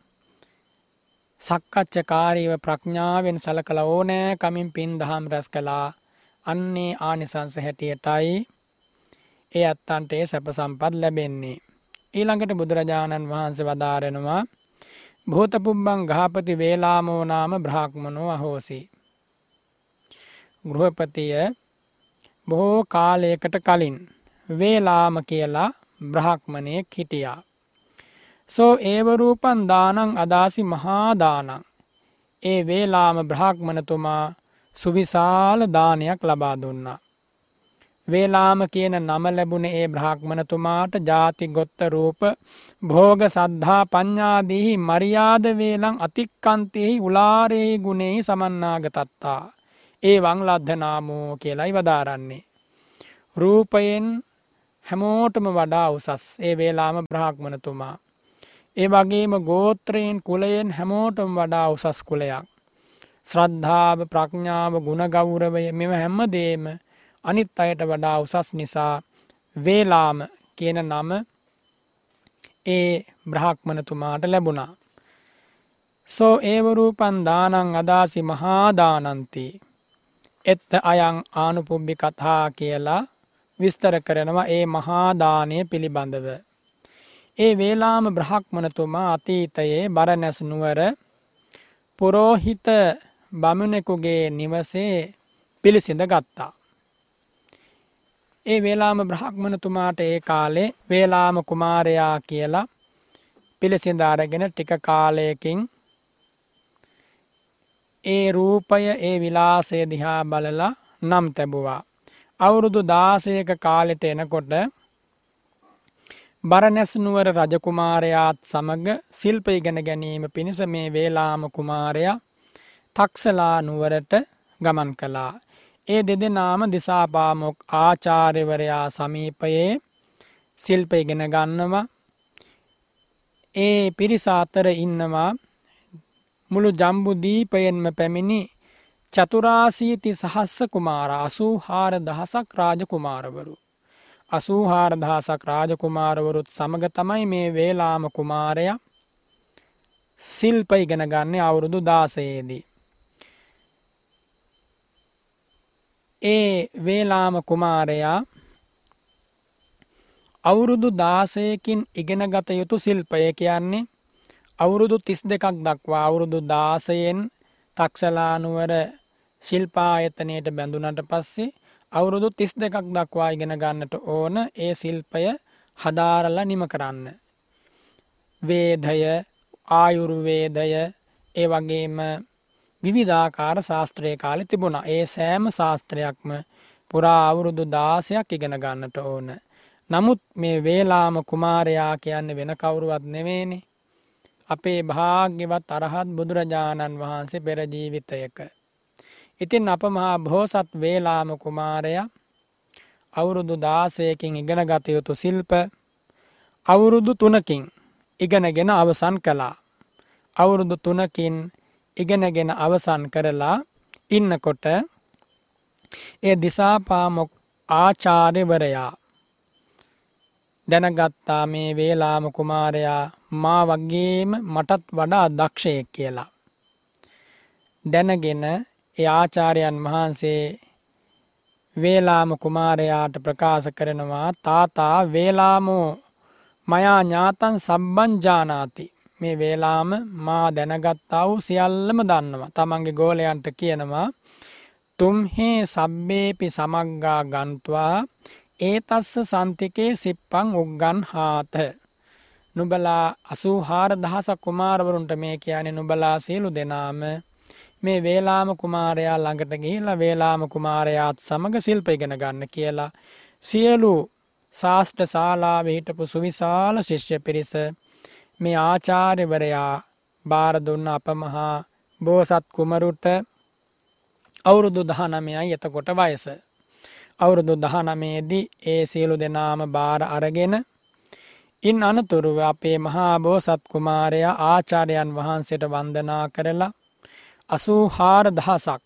සක්කච්චකාරීව ප්‍රඥාවෙන් සල කළ ඕනෑ කමින් පින් දහම් රැස් කලා අන්නේ ආනිසංස හැටියටයි ඒ අත්තන්ට ඒ සැප සම්පත් ලැබෙන්නේ. ඊළඟට බුදුරජාණන් වහන්සේ වදාරෙනවා භූතපුබ්බං ගාපති වේලාමෝ නාම බ්‍රාහ්මණෝ අහෝසි. ගෘහපතිය බොහෝ කාලයකට කලින් වේලාම කියලා බ්‍රහක්මණයෙක් හිටියා. සෝ ඒවරූපන් දානං අදාසි මහාදානං. ඒ වේලාම බ්‍රහක්මණතුමා සුවිශාල දානයක් ලබා දුන්නා. වේලාම කියන නම ලැබුණ ඒ බ්‍රහක්මණතුමාට ජාති ගොත්ත රූප භෝග සද්ධා පඤ්ඥාදීහි මරියාද වේලං අතික්කන්තයෙහි උලාරෙහි ගුණෙහි සමන්නාගතත්තා. ඒ වංලද්ධනාමෝ කියලයි වදාරන්නේ. රූපයෙන් හැමෝටම වඩා උසස් ඒ වේලාම බ්‍රහක්මණතුමා. ඒ වගේම ගෝත්‍රයෙන් කුලයෙන් හැමෝටම වඩා උසස් කුලයක්. ශ්‍රද්ධාව ප්‍රඥාව ගුණගෞරවය මෙම හැම්මදේම අනිත් අයට වඩා උසස් නිසා වේලාම කියන නම ඒ බ්‍රහක්මනතුමාට ලැබුණා. සෝ ඒවරූපන් දානං අදාසි මහාදානන්ති. එත්ත අයං ආනුපුබ්බි කතා කියලා විස්තර කරනවා ඒ මහාදානය පිළිබඳව. ඒ වේලාම බ්‍රහක්මනතුමා අතීතයේ බරනැස් නුවර පුරෝහිත බමුණෙකුගේ නිවසේ පිළිසිඳ ගත්තා. ඒ වේලාම බ්‍රහක්මනතුමාට ඒ කාලේ වේලාම කුමාරයා කියලා පිළිසිඳාරගෙන ටික කාලයකින් ඒ රූපය ඒ විලාසය දිහා බලලා නම් තැබුවා. අවුරුදු දාසයක කාලෙට එනකොට බරනැස්නුවර රජකුමාරයාත් සමඟ සිල්ප ඉගෙන ගැනීම පිණිස මේ වේලාම කුමාරයා තක්සලා නුවරට ගමන් කළා. ඒ දෙදෙනාම දිසාපාමොක් ආචාර්යවරයා සමීපයේ සිල්ප ඉගෙන ගන්නවා ඒ පිරිසාතර ඉන්නවා මුළු ජම්බු දීපයෙන්ම පැමිණි චතුරාසීති සහස්ස කුමාර අසූ හාර දහසක් රාජකුමාරවරු. අසූ හාර දහසක් රාජකුමාරවරුත් සමග තමයි මේ වේලාම කුමාරය සිල්ප ඉගෙන ගන්න අවුරුදු දාසයේදී. ඒ වේලාම කුමාරයා අවුරුදු දාසයකින් ඉගෙන ගත යුතු සිල්පය කියන්නේ අවුරුදු තිස් දෙකක් දක්වා අවුරුදු දාසයෙන් තක්සලානුවර ශිල්පායතනයට බැඳුනට පස්සේ අවුරුදු තිස් දෙකක් දක්වා ඉගෙන ගන්නට ඕන ඒ සිල්පය හදාරල නිම කරන්න. වේදය ආයුරුවේදය ඒ වගේම විවිධාකාර ශාස්ත්‍රය කාලෙ තිබුණ ඒ සෑම ශාස්ත්‍රයක්ම පුරා අවුරුදු දාසයක් ඉගෙන ගන්නට ඕන. නමුත් මේ වේලාම කුමාරයා කියන්න වෙන කවුරුවත් නෙවේනේ. අපේ භාග්‍යවත් අරහත් බුදුරජාණන් වහන්සේ පෙරජීවිතයක. ඉතින් අප මහා බෝසත් වේලාම කුමාරය අවුරුදු දාසයකින් ඉගෙන ගතයුතු සිල්ප අවුරුදු තුනකින් ඉගෙනගෙන අවසන් කළා. අවුරුදු තුනකින් ඉගෙනගෙන අවසන් කරලා ඉන්නකොට ඒ දිසාපාමොක් ආචාර්යවරයා දැනගත්තා මේ වේලාම කුමාරයා මා වගේම මටත් වඩා දක්ෂයෙක් කියලා. දැනගෙන ඒ ආචාරයන් වහන්සේ වේලාම කුමාරයාට ප්‍රකාශ කරනවා තාතා වේලාමෝ මයා ඥාතන් සබ්බංජානාති මේ වේලාම මා දැනගත්තා වූ සියල්ලම දන්නවා. තමන්ගේ ගෝලයන්ට කියනවා තුම්හේ සබ්බේපි සමග්ගා ගන්තුවා ඒ තස්ස සන්තිකේ සිප්පං උග්ගන් හාත. නුබලා අසූහාර දහසක් කුමාරවරුන්ට මේ කියන නුබලා සියලු දෙනාම මේ වේලාම කුමාරයා ළඟට ගිහිල්ලා වේලාම කුමාරයාත් සමග ශිල්ප ඉගෙන ගන්න කියලා සියලු ශාස්ත්‍ර ශාලාවේ හිටපු සුවිශාල ශිෂ්‍ය පිරිස මේ ආචාර්යවරයා බාර දුන්න අපමහා බෝසත් කුමරුට අවුරුදු 19යි එතකොට වයස. අවුරුදු 19ේදී ඒ සියලු දෙනාම බාර අරගෙන ඉන් අනතුරුව අපේ මහා බෝසත් කුමාරයා ආචාර්යයන් වහන්සේට වන්දනා කරලා අසූහාර දහසක්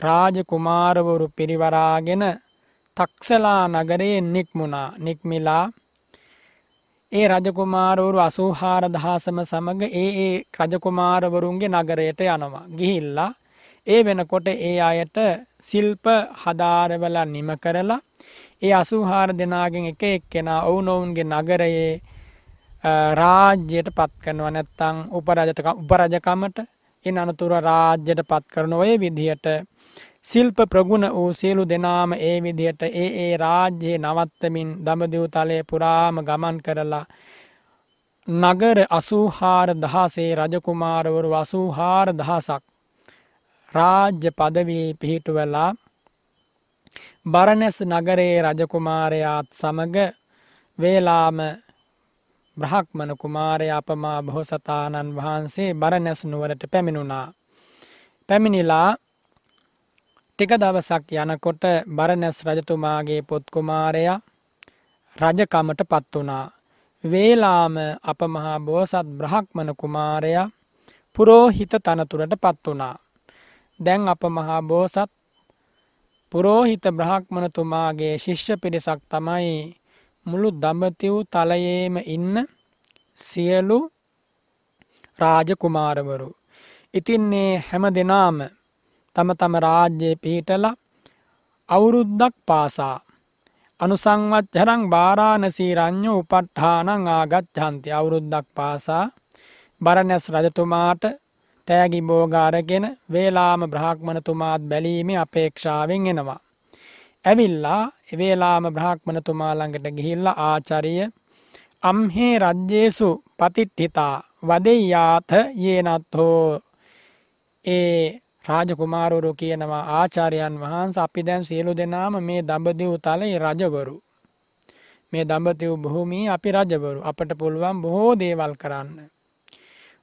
රාජකුමාරවරු පිරිවරාගෙන තක්සලා නගරයේ නික්මුණා නික්මිලා ඒ රජකුමාරවරු අසූහාර දහසම සමඟ ඒ ඒ රජකුමාරවරුන්ගේ නගරයට යනවා. ගිහිල්ලා ඒ වෙනකොට ඒ අයට සිල්ප හදාරවල නිම කරලා ඒ අසූහාර දෙනාගෙන් එක එක්කෙනා ඔවුනොවුන්ගේ නගරයේ රාජ්‍යයට පත් කරනවා නැත්තං උපරජකමට ඉන් අනතුර රාජ්‍යයට පත් කරන ඔය විදිහට සිල්ප ප්‍රගුණ වූ සියලු දෙනාම ඒ විදිහට ඒ ඒ රාජ්‍යයේ නවත්තමින් දඹදිව් තලයේ පුරාම ගමන් කරලා නගර අසූහාර දහසේ රජකුමාරවරු අසූහාර දහසක් රාජ්‍ය පදවී පිහිටුවලා බරණැස් නගරයේ රජකුමාරයාත් සමග වේලාම බ්‍රහක්මන කුමාරය අපමා බොහොසතාණන් වහන්සේ බරණැස් නුවරට පැමිණුණා. පැමිණිලා ටික දවසක් යනකොට බරණැස් රජතුමාගේ පොත්කුමාරයා රජකමට පත් වුණා. වේලාම අප මහා බෝසත් බ්‍රහක්මන කුමාරයා පුරෝහිත තනතුරට පත් වුණා. දැන් අප මහා බෝසත් පුරෝහිත බ්‍රහක්මනතුමාගේ ශිෂ්‍ය පිරිසක් තමයි මුළු දඹතිව් තලයේම ඉන්න සියලු රාජකුමාරවරු. ඉතින්නේ හැම දෙනාම තම තම රාජ්‍යයේ පිහිටල අවුරුද්දක් පාසා. අනුසංවච්චරං භාරාණසී රං්ඥ උපට්ඨානං ආගච්ඡන්ති අවුරුද්දක් පාසා බරණැස් රජතුමාට තෑගි බෝගාරගෙන වේලාම බ්‍රහක්මණතුමාත් බැලීමේ අපේක්ෂාවෙන් එනවා. ඇවිල්ලා එවේලාම බ්‍රහක්මණතුමා ළඟට ගිහිල්ලා ආචරිය අම්හේ රජ්‍යේසු පතිට්ඨිතා වදෙයාත යේනත්හෝ ඒ රාජකුමාරවරු කියනවා ආචාර්යයන් වහන්ස අපි දැන් සියලු දෙනාම මේ දඹදිව් තලයේ රජවරු. මේ දඹතිව් බොහොමී අපි රජවරු අපට පුළුවන් බොහෝ දේවල් කරන්න.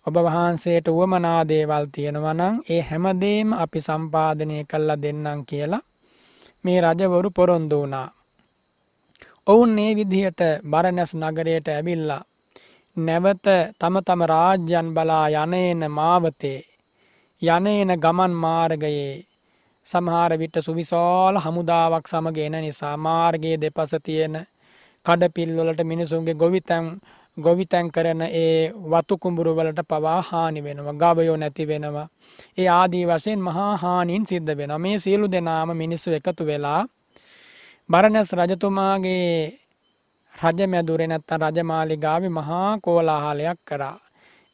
ඔබ වහන්සේට වුවමනා දේවල් තියෙනවනං ඒ හැමදේම අපි සම්පාධනය කල්ලා දෙන්නම් කියලා මේ රජවරු පොරොන්දු වුණා. ඔවුන් ඒ විදිහට බරණැස් නගරයට ඇවිල්ලා නැවත තම තම රාජ්‍යන් බලා යනේන මාවතේ යනේන ගමන් මාර්ගයේ සමහර විට සුවිශාල හමුදාවක් සමග එන නිසා මාර්ගයේ දෙපස තියෙන කඩපිල්වලට මිනිසුන්ගේ ගොවිතැන් ගොවිතැන් කරන ඒ වතුකුඹුරු වලට පවා හානි වෙනවා ගවයෝ නැති වෙනවා. ඒ ආදී වශයෙන් මහා හානින් සිද්ධ වෙන මේ සියලු දෙනාම මිනිස්සු එකතු වෙලා බරණැස් රජතුමාගේ රජමැදුරේ නැත්තම් රජමාලිගාවේ මහා කෝලාහලයක් කරා.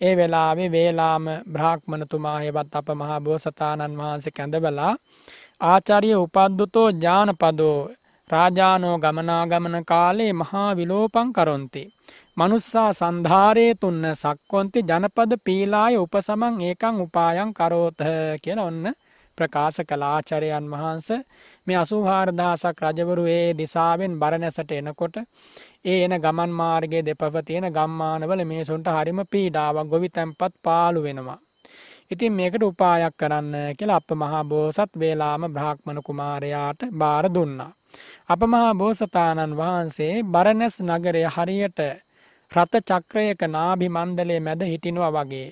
ඒ වෙලාවේ වේලාම බ්‍රාහ්මණතුමා හෙවත් අප මහා බෝසතාණන් වහන්සේ කැඳවලා ආචාර්ය උපද්දුතෝ ඥානපදෝ රාජානෝ ගමනාගමන කාලේ මහා විලෝපං කරොන්ති. මනුස්සා සන්ධාරයේ තුන්න සක්කොන්ති ජනපද පීලාය උපසමං ඒකං උපායන් කරෝත කියන ඔන්න ප්‍රකාශ කලාචරයන් වහන්ස මේ අසූහාරදාසක් රජවරු ඒ දිසාවෙන් බරණැසට එනකොට ඒ එන ගමන් මාර්ගයේ දෙපව තියෙන ගම්මානවල මිනිසුන්ට හරිම පීඩාවක් ගොවි තැන්පත් පාලු වෙනවා. ඉතින් මේකට උපායක් කරන්න කියලා අප මහා බෝසත් වේලාම බ්‍රාහ්මණ කුමාරයාට බාර දුන්නා. අප මහා බෝසතාණන් වහන්සේ බරණැස් නගරය හරියට රත චක්‍රයක නාභි මණ්ඩලයේ මැද හිටිනවා වගේ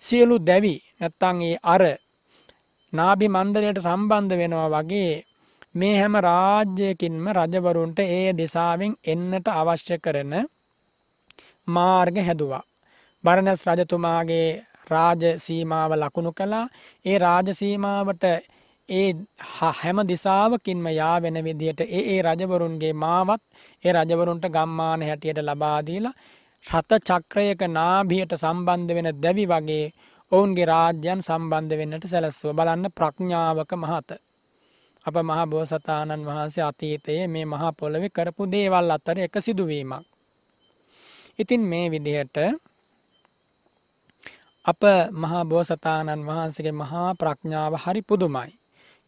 සියලු දැවි නැත්තං ඒ අර නාභි මණ්ඩලයට සම්බන්ධ වෙනවා වගේ මේ හැම රාජ්‍යයකින්ම රජවරුන්ට ඒ දෙසාවෙන් එන්නට අවශ්‍ය කරන මාර්ග හැදුවා. බරණැස් රජතුමාගේ රාජ සීමාව ලකුණු කළා ඒ රාජ සීමාවට ඒ හැම දිසාවකින්ම යා වෙන විදිහට ඒ ඒ රජවරුන්ගේ මාවත් ඒ රජවරුන්ට ගම්මාන හැටියට ලබාදීලා රත චක්‍රයක නාභියට සම්බන්ධ වෙන දැවි වගේ ඔවුන්ගේ රාජ්‍යයන් සම්බන්ධ වෙන්නට සැලස්ව බලන්න ප්‍රඥාවක මහත. අප මහ බෝසතාණන් වහන්සේ අතීතයේ මේ මහා පොළොවෙ කරපු දේවල් අතර එක සිදුවීමක්. ඉතින් මේ විදිහට අප මහා බෝසතාණන් වහන්සේගේ මහා ප්‍රඥාව හරි පුදුමයි.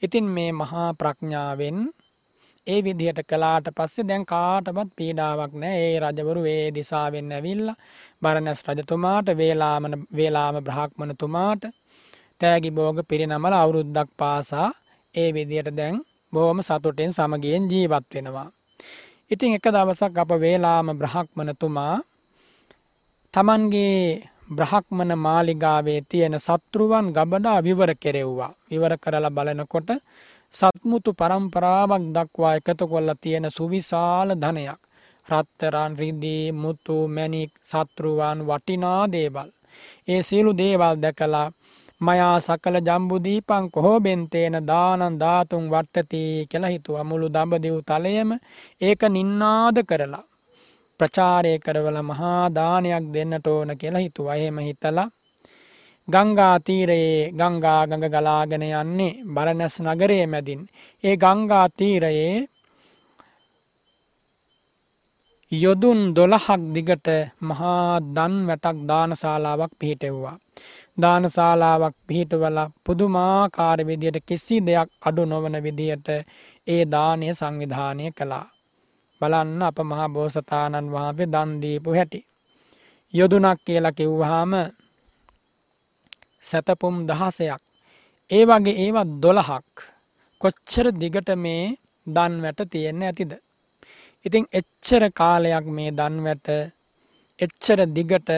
ඉතින් මේ මහා ප්‍රඥාවෙන් ඒ විදිහට කලාට පස්සේ දැන් කාටවත් පීඩාවක් නෑ ඒ රජවරු ඒ දිසාවෙන් ඇවිල්ලා බරණැස් රජතුමාට වේලාමන වේලාම බ්‍රහ්මණතුමාට තෑගි බෝග පිරිනමල අවුරුද්දක් පාසා ඒ විදියට දැන් බොහොම සතුටෙන් සමගියෙන් ජීවත් වෙනවා. ඉතින් එක දවසක් අප වේලාම බ්‍රහ්මණතුමා තමන්ගේ බ්‍රහක්මන මාලිගාවේ තියෙන සත්‍රුවන් ගබඩා විවර කෙරෙව්වා. විවර කරලා බලනකොට සත්මුතු පරම්පරාවක් දක්වා එකතු කොල්ල තියෙන සුවිශාල ධනයක්. රත්තරන් රිදී මුතු මැනික් සත්රුවන් වටිනා දේවල්. ඒ සියලු දේවල් දැකලා මයා සකල ජම්බුදීපං කොහෝ බෙන්තේන දානන් ධාතුන් වට්ටති කියලා හිතුවා මුළු දඹදිව් තලයම ඒක නින්නාද කරලා ප්‍රචාරය කරවල මහා දානයක් දෙන්නට ඕන කියලා හිතුවා එහෙම හිතලා ගංගා තීරයේ ගංගා ගඟ ගලාගෙන යන්නේ බරණැස් නගරයේ මැදින්. ඒ ගංගා තීරයේ යොදුන් දොළහක් දිගට මහා දන් වැටක් දානශාලාවක් පිහිටෙව්වා. දානශාලාවක් පිහිටවල පුදුමාකාර විදියට කිසි දෙයක් අඩු නොවන විදියට ඒ දානය සංවිධානය කළා. බලන්න අප මහා බෝසතාණන් වහන්සේ දන් දීපු හැටි. යොදුනක් කියලා කිව්වහම සැතපුම් දහසයක්. ඒ වගේ ඒවත් දොළහක් කොච්චර දිගට මේ දන් වැට තියෙන්න ඇතිද. ඉතින් එච්චර කාලයක් මේ දන්වැට එච්චර දිගට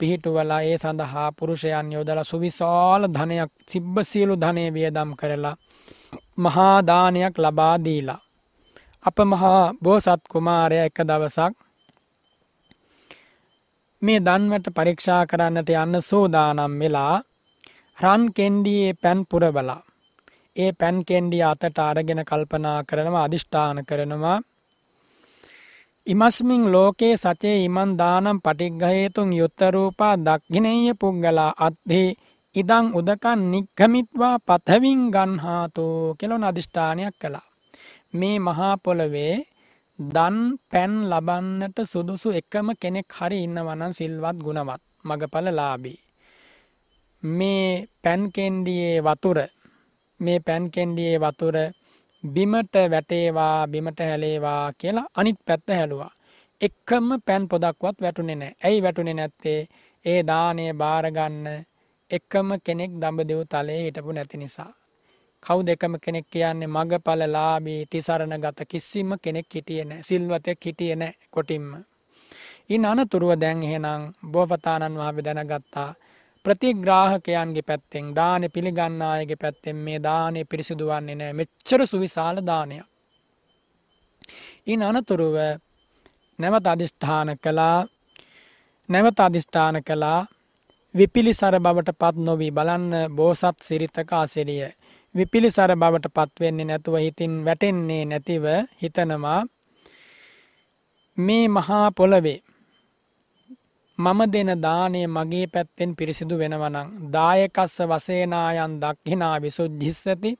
පිහිටුවලා ඒ සඳහා පුරුෂයන් යොදල සුවිශාල ධනයක් සිබ්බ සියලු ධනය වියදම් කරලා මහාදානයක් ලබා දීලා. අප මහා බෝසත් කුමාරය එක දවසක් මේ දන්වට පරීක්ෂා කරන්නට යන්න සෝදානම් වෙලා රන් කෙන්ඩියේ පැන් පුරවලා ඒ පැන් කෙන්ඩිය අතට අරගෙන කල්පනා කරනවා අධිෂ්ඨාන කරනවා ඉමස්මින් ලෝකේ සචේ ඉමන් දානම් පටික්ගහේතුන් යුත්තරූපා දක්ගිනේය පුද්ගලා අත්හේ ඉදං උදකන් නික්ගමිත්වා පතවින් ගන්හාතු කෙලොන අධිෂ්ඨානයක් කළා. මේ මහා පොළවේ දන් පැන් ලබන්නට සුදුසු එකම කෙනෙක් හරි ඉන්නවනන් සිල්වත් ගුණවත් මගඵල ලාබී. මේ පැන්කෙන්ඩියේ වතුර මේ පැන්කෙන්ඩියේ වතුර බිමට වැටේවා බිමට හැලේවා කියලා අනිත් පැත්ත හැලුවා. එක්කම පැන් පොදක්වත් වැටුනේ නෑ ඇයි වැටුනේ නැත්තේ ඒ දානය බාරගන්න එක්කම කෙනෙක් දඹ දෙව් තලයේ හිටපු නැති නිසා. කව් දෙකම කෙනෙක් කියන්නේ මග පලලාබී තිසරණ ගත කිසිම කෙනෙක් හිටියන සිල්වතයක් හිටියන කොටින්ම. ඉන් අනතුරුව දැන් එහෙනම් බෝපතාණන් වහබ දැනගත්තා ප්‍රතිග්‍රාහකයන්ගේ පැත්තෙන් දාන පිළිගන්න අයගේ පැත්තෙන් මේ දානය පිරිසිදු වන්නේ නෑ මෙච්චර සුවිශාල දානයක්. ඉන් අනතුරුව නැවත අධිෂ්ඨාන කළා නැවත අධිෂ්ඨාන කළා විපිලිසර බවට පත් නොවී බලන්න බෝසත් සිරිතක ආසිරිය. විපිලිසර බවට පත්වෙන්නේ නැතුව හිතින් වැටෙන්නේ නැතිව හිතනවා මේ මහා පොළවේ මම දෙන දානය මගේ පැත්තෙන් පිරිසිදු වෙනවනං දායකස්ස වසේනායන් දක්හිනා විසුද්ජිස්සති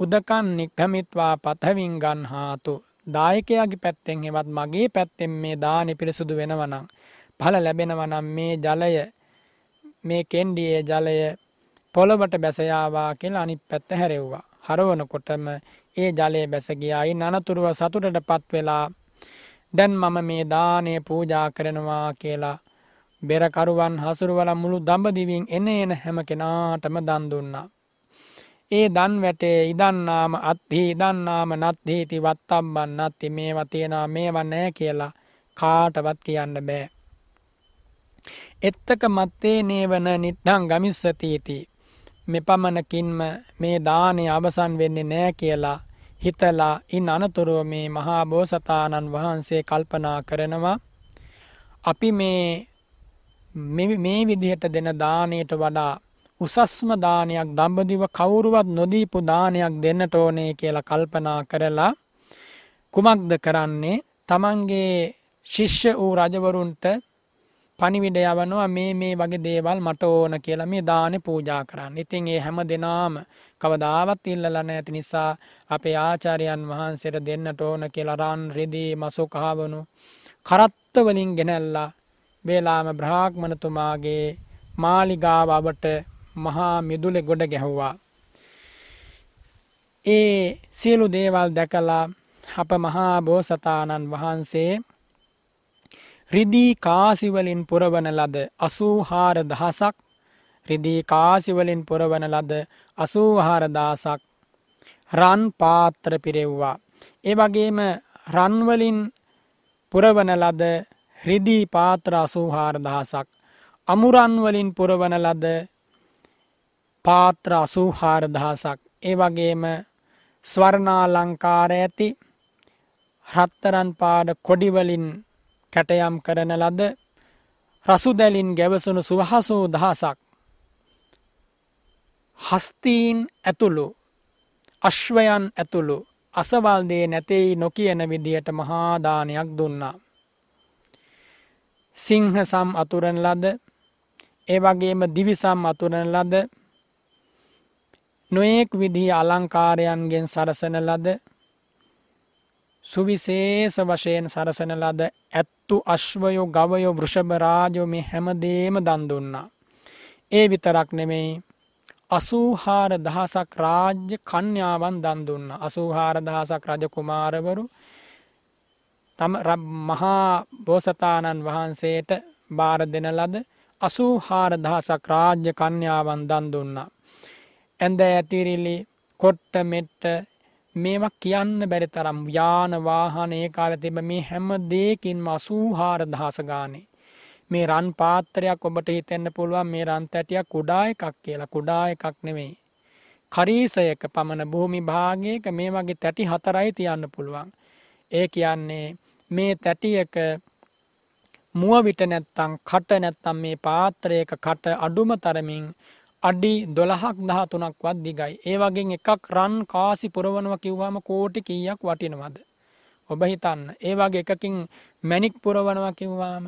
උදකන් නික්හමිත්වා පතවින් ගන්හාතු. දායකයාගේ පැත්තෙන් හෙවත් මගේ පැත්තෙන් මේ දානි පිරිසුදු වෙනවනං පල ලැබෙනවනම් මේ ජලය මේ කෙන්ඩියේ ජලය පොළොවට බැසයාවා කියලා අනිත් පැත්ත හැරෙව්වා. හරවනකොටම ඒ ජලය බැසගියයි නනතුරුව සතුටට පත් වෙලා දැන් මම මේ දානය පූජා කරනවා කියලා බෙරකරුවන් හසුරුවල මුළු දඹදිවියෙන් එන එන හැම කෙනාටම දන් දුන්නා. ඒ දන් වැටේ ඉදන්නාම අත්හි ඉදන්නාම නත්හීති වත්තම්බන් නත්ති මේව තියෙනවා මේව නෑ කියලා කාටවත් කියන්න බෑ. එත්තක මත්තේ නේවන නිට්හං ගමිස්සතීති මෙපමණකින්ම මේ දානය අවසන් වෙන්නේ නෑ කියලා හිතලා ඉන් අනතුරුව මේ මහා බෝසතාණන් වහන්සේ කල්පනා කරනවා අපි මේ මේ විදිහට දෙන දානයට වඩා උසස්ම දානයක් දම්බදිව කවුරුවත් නොදීපු දානයක් දෙන්නට ඕනේ කියලා කල්පනා කරලා කුමක්ද කරන්නේ තමන්ගේ ශිෂ්‍ය වූ රජවරුන්ට පනිවිඩ යවනවා මේ මේ වගේ දේවල් මට ඕන කියලා මේ දානෙ පූජා කරන්න. ඉතින් ඒ හැම දෙනාම කවදාවත් ඉල්ලලා නැති නිසා අපේ ආචාර්යයන් වහන්සේට දෙන්නට ඕන කියලා රන් රිදී මසු කහවණු කරත්ත වලින් ගෙනල්ලා වේලාම බ්‍රාහ්මණතුමාගේ මාලිගාව අවට මහා මිදුලෙ ගොඩ ගැහුවා. ඒ සියලු දේවල් දැකලා අප මහා බෝසතාණන් වහන්සේ රිදී කාසිවලින් පුරවන ලද අසූහාර දහසක් රිදී කාසිවලින් පුරවන ලද අසූහාර දාසක් රන් පාත්‍ර පිරෙව්වා. ඒ වගේම රන්වලින් පුරවන ලද රිදී පාත්‍ර අසූහාර දහසක් අමුරන්වලින් පුරවන ලද පාත්‍ර අසූහාර දහසක් ඒ වගේම ස්වර්ණාලංකාර ඇති රත්තරන් පාඩ කොඩිවලින් කැටයම් කරන ලද රසුදැලින් ගැවසුණු සුවහසූ දහසක් හස්තීන් ඇතුළු අශ්වයන් ඇතුළු අසවල්දේ නැතෙයි නොකියන විදියට මහාදානයක් දුන්නා. සිංහ සම් අතුරන ලද ඒ වගේම දිවිසම් අතුරන ලද නොයෙක් විදිහ අලංකාරයන්ගෙන් සරසන ලද සුවිශේෂ වශයෙන් සරසන ලද ඇත්තු අශ්වයෝ ගවයෝ වෘෂභරාජෝ මේ හැමදේම දන් දුන්නා. ඒ විතරක් නෙමෙයි අසූහාර දහසක් රාජ්‍ය කන්‍යාවන් දන් දුන්න. අසූහාර දහසක් රජ කුමාරවරු තම මහා බෝසතාණන් වහන්සේට බාර දෙන ලද අසූහාර දහසක් රාජ්‍ය කන්‍යාවන් දන් දුන්නා. ඇඳ ඇතිරිලි කොට්ට මෙට්ට මේවා කියන්න බැරි තරම් යාන වාහන ඒ කාල තිබ මේ හැම දේකින්ම අසූහාර දහස ගානේ. මේ රන් පාත්‍රයක් ඔබට හිතෙන්න පුළුවන් මේ රන් තැටියක් කුඩා එකක් කියලා කුඩා එකක් නෙවෙයි. කරීසයක පමණ භූමි භාගයක මේ වගේ තැටි හතරයි තියන්න පුළුවන්. ඒ කියන්නේ මේ තැටියක මුව විට නැත්තං කට නැත්තම් මේ පාත්‍රයක කට අඩුම තරමින් අඩි දොළහක් දහතුනක්වත් දිගයි. ඒ වගේ එකක් රන් කාසි පුරවනව කිව්වාම කෝටි කීයක් වටිනවද. ඔබ හිතන්න ඒ වගේ එකකින් මැනික් පුරවනවා කිව්වාම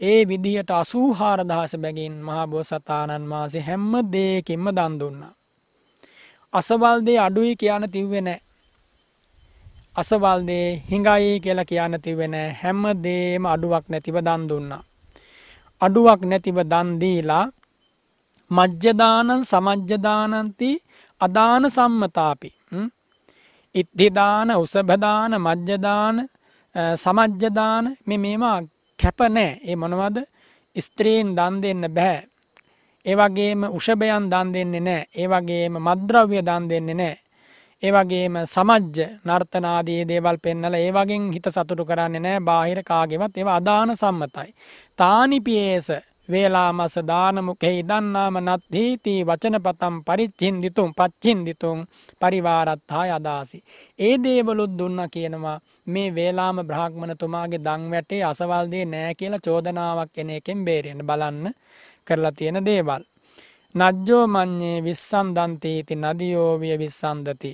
ඒ විදිහට අසූහාර දහස බැගින් මහා බෝසතාණන් වහන්සේ හැම්ම දේකින්ම දන් දුන්නා. අසවල්දේ අඩුයි කියන තිව්වෙ නෑ. අසවල්දේ හිඟයි කියලා කියන්න තිවෙන හැම්ම දේම අඩුවක් නැතිව දන් දුන්නා. අඩුවක් නැතිව දන්දීලා මජ්්‍යදානන් සමජ්්‍යදානන්ති අදාන සම්මතාපි. ඉත්දිදාන උසභදාන මජ්්‍යදාන සමජ්්‍යදාන මෙ මේවා කැප නෑ ඒ මොනවද ස්ත්‍රීන් දන් දෙන්න බැහැ. ඒවගේම උෂභයන් දන් දෙන්නේ නෑ ඒවගේම මද්‍රව්‍ය දන් දෙන්නේ නෑ. ඒවගේම සමජ්‍ය නර්තනාදී දේවල් පෙන්නල ඒවගෙන් හිත සතුටු කරන්නේ නෑ බාහිර කාගෙවත් ඒව අදාන සම්මතයි. තානිපියේස වේලාමස දානමුකෙහි දන්නාම නත්හීති වචනපතම් පරිච්චින්දිතුම් පච්චින්දිතුම් පරිවාරත්හා අදාසි. ඒ දේවලුත් දුන්න කියනවා මේ වේලාම බ්‍රහ්මණතුමාගේ දං වැටේ අසවල්දේ නෑ කියලා චෝදනාවක් එන එකෙන් බේරෙන බලන්න කරලා තියෙන දේවල්. නජ්ජෝ මං්ඥේ විස්සන්දන්තීති නදියෝවිය විස්සන්දති.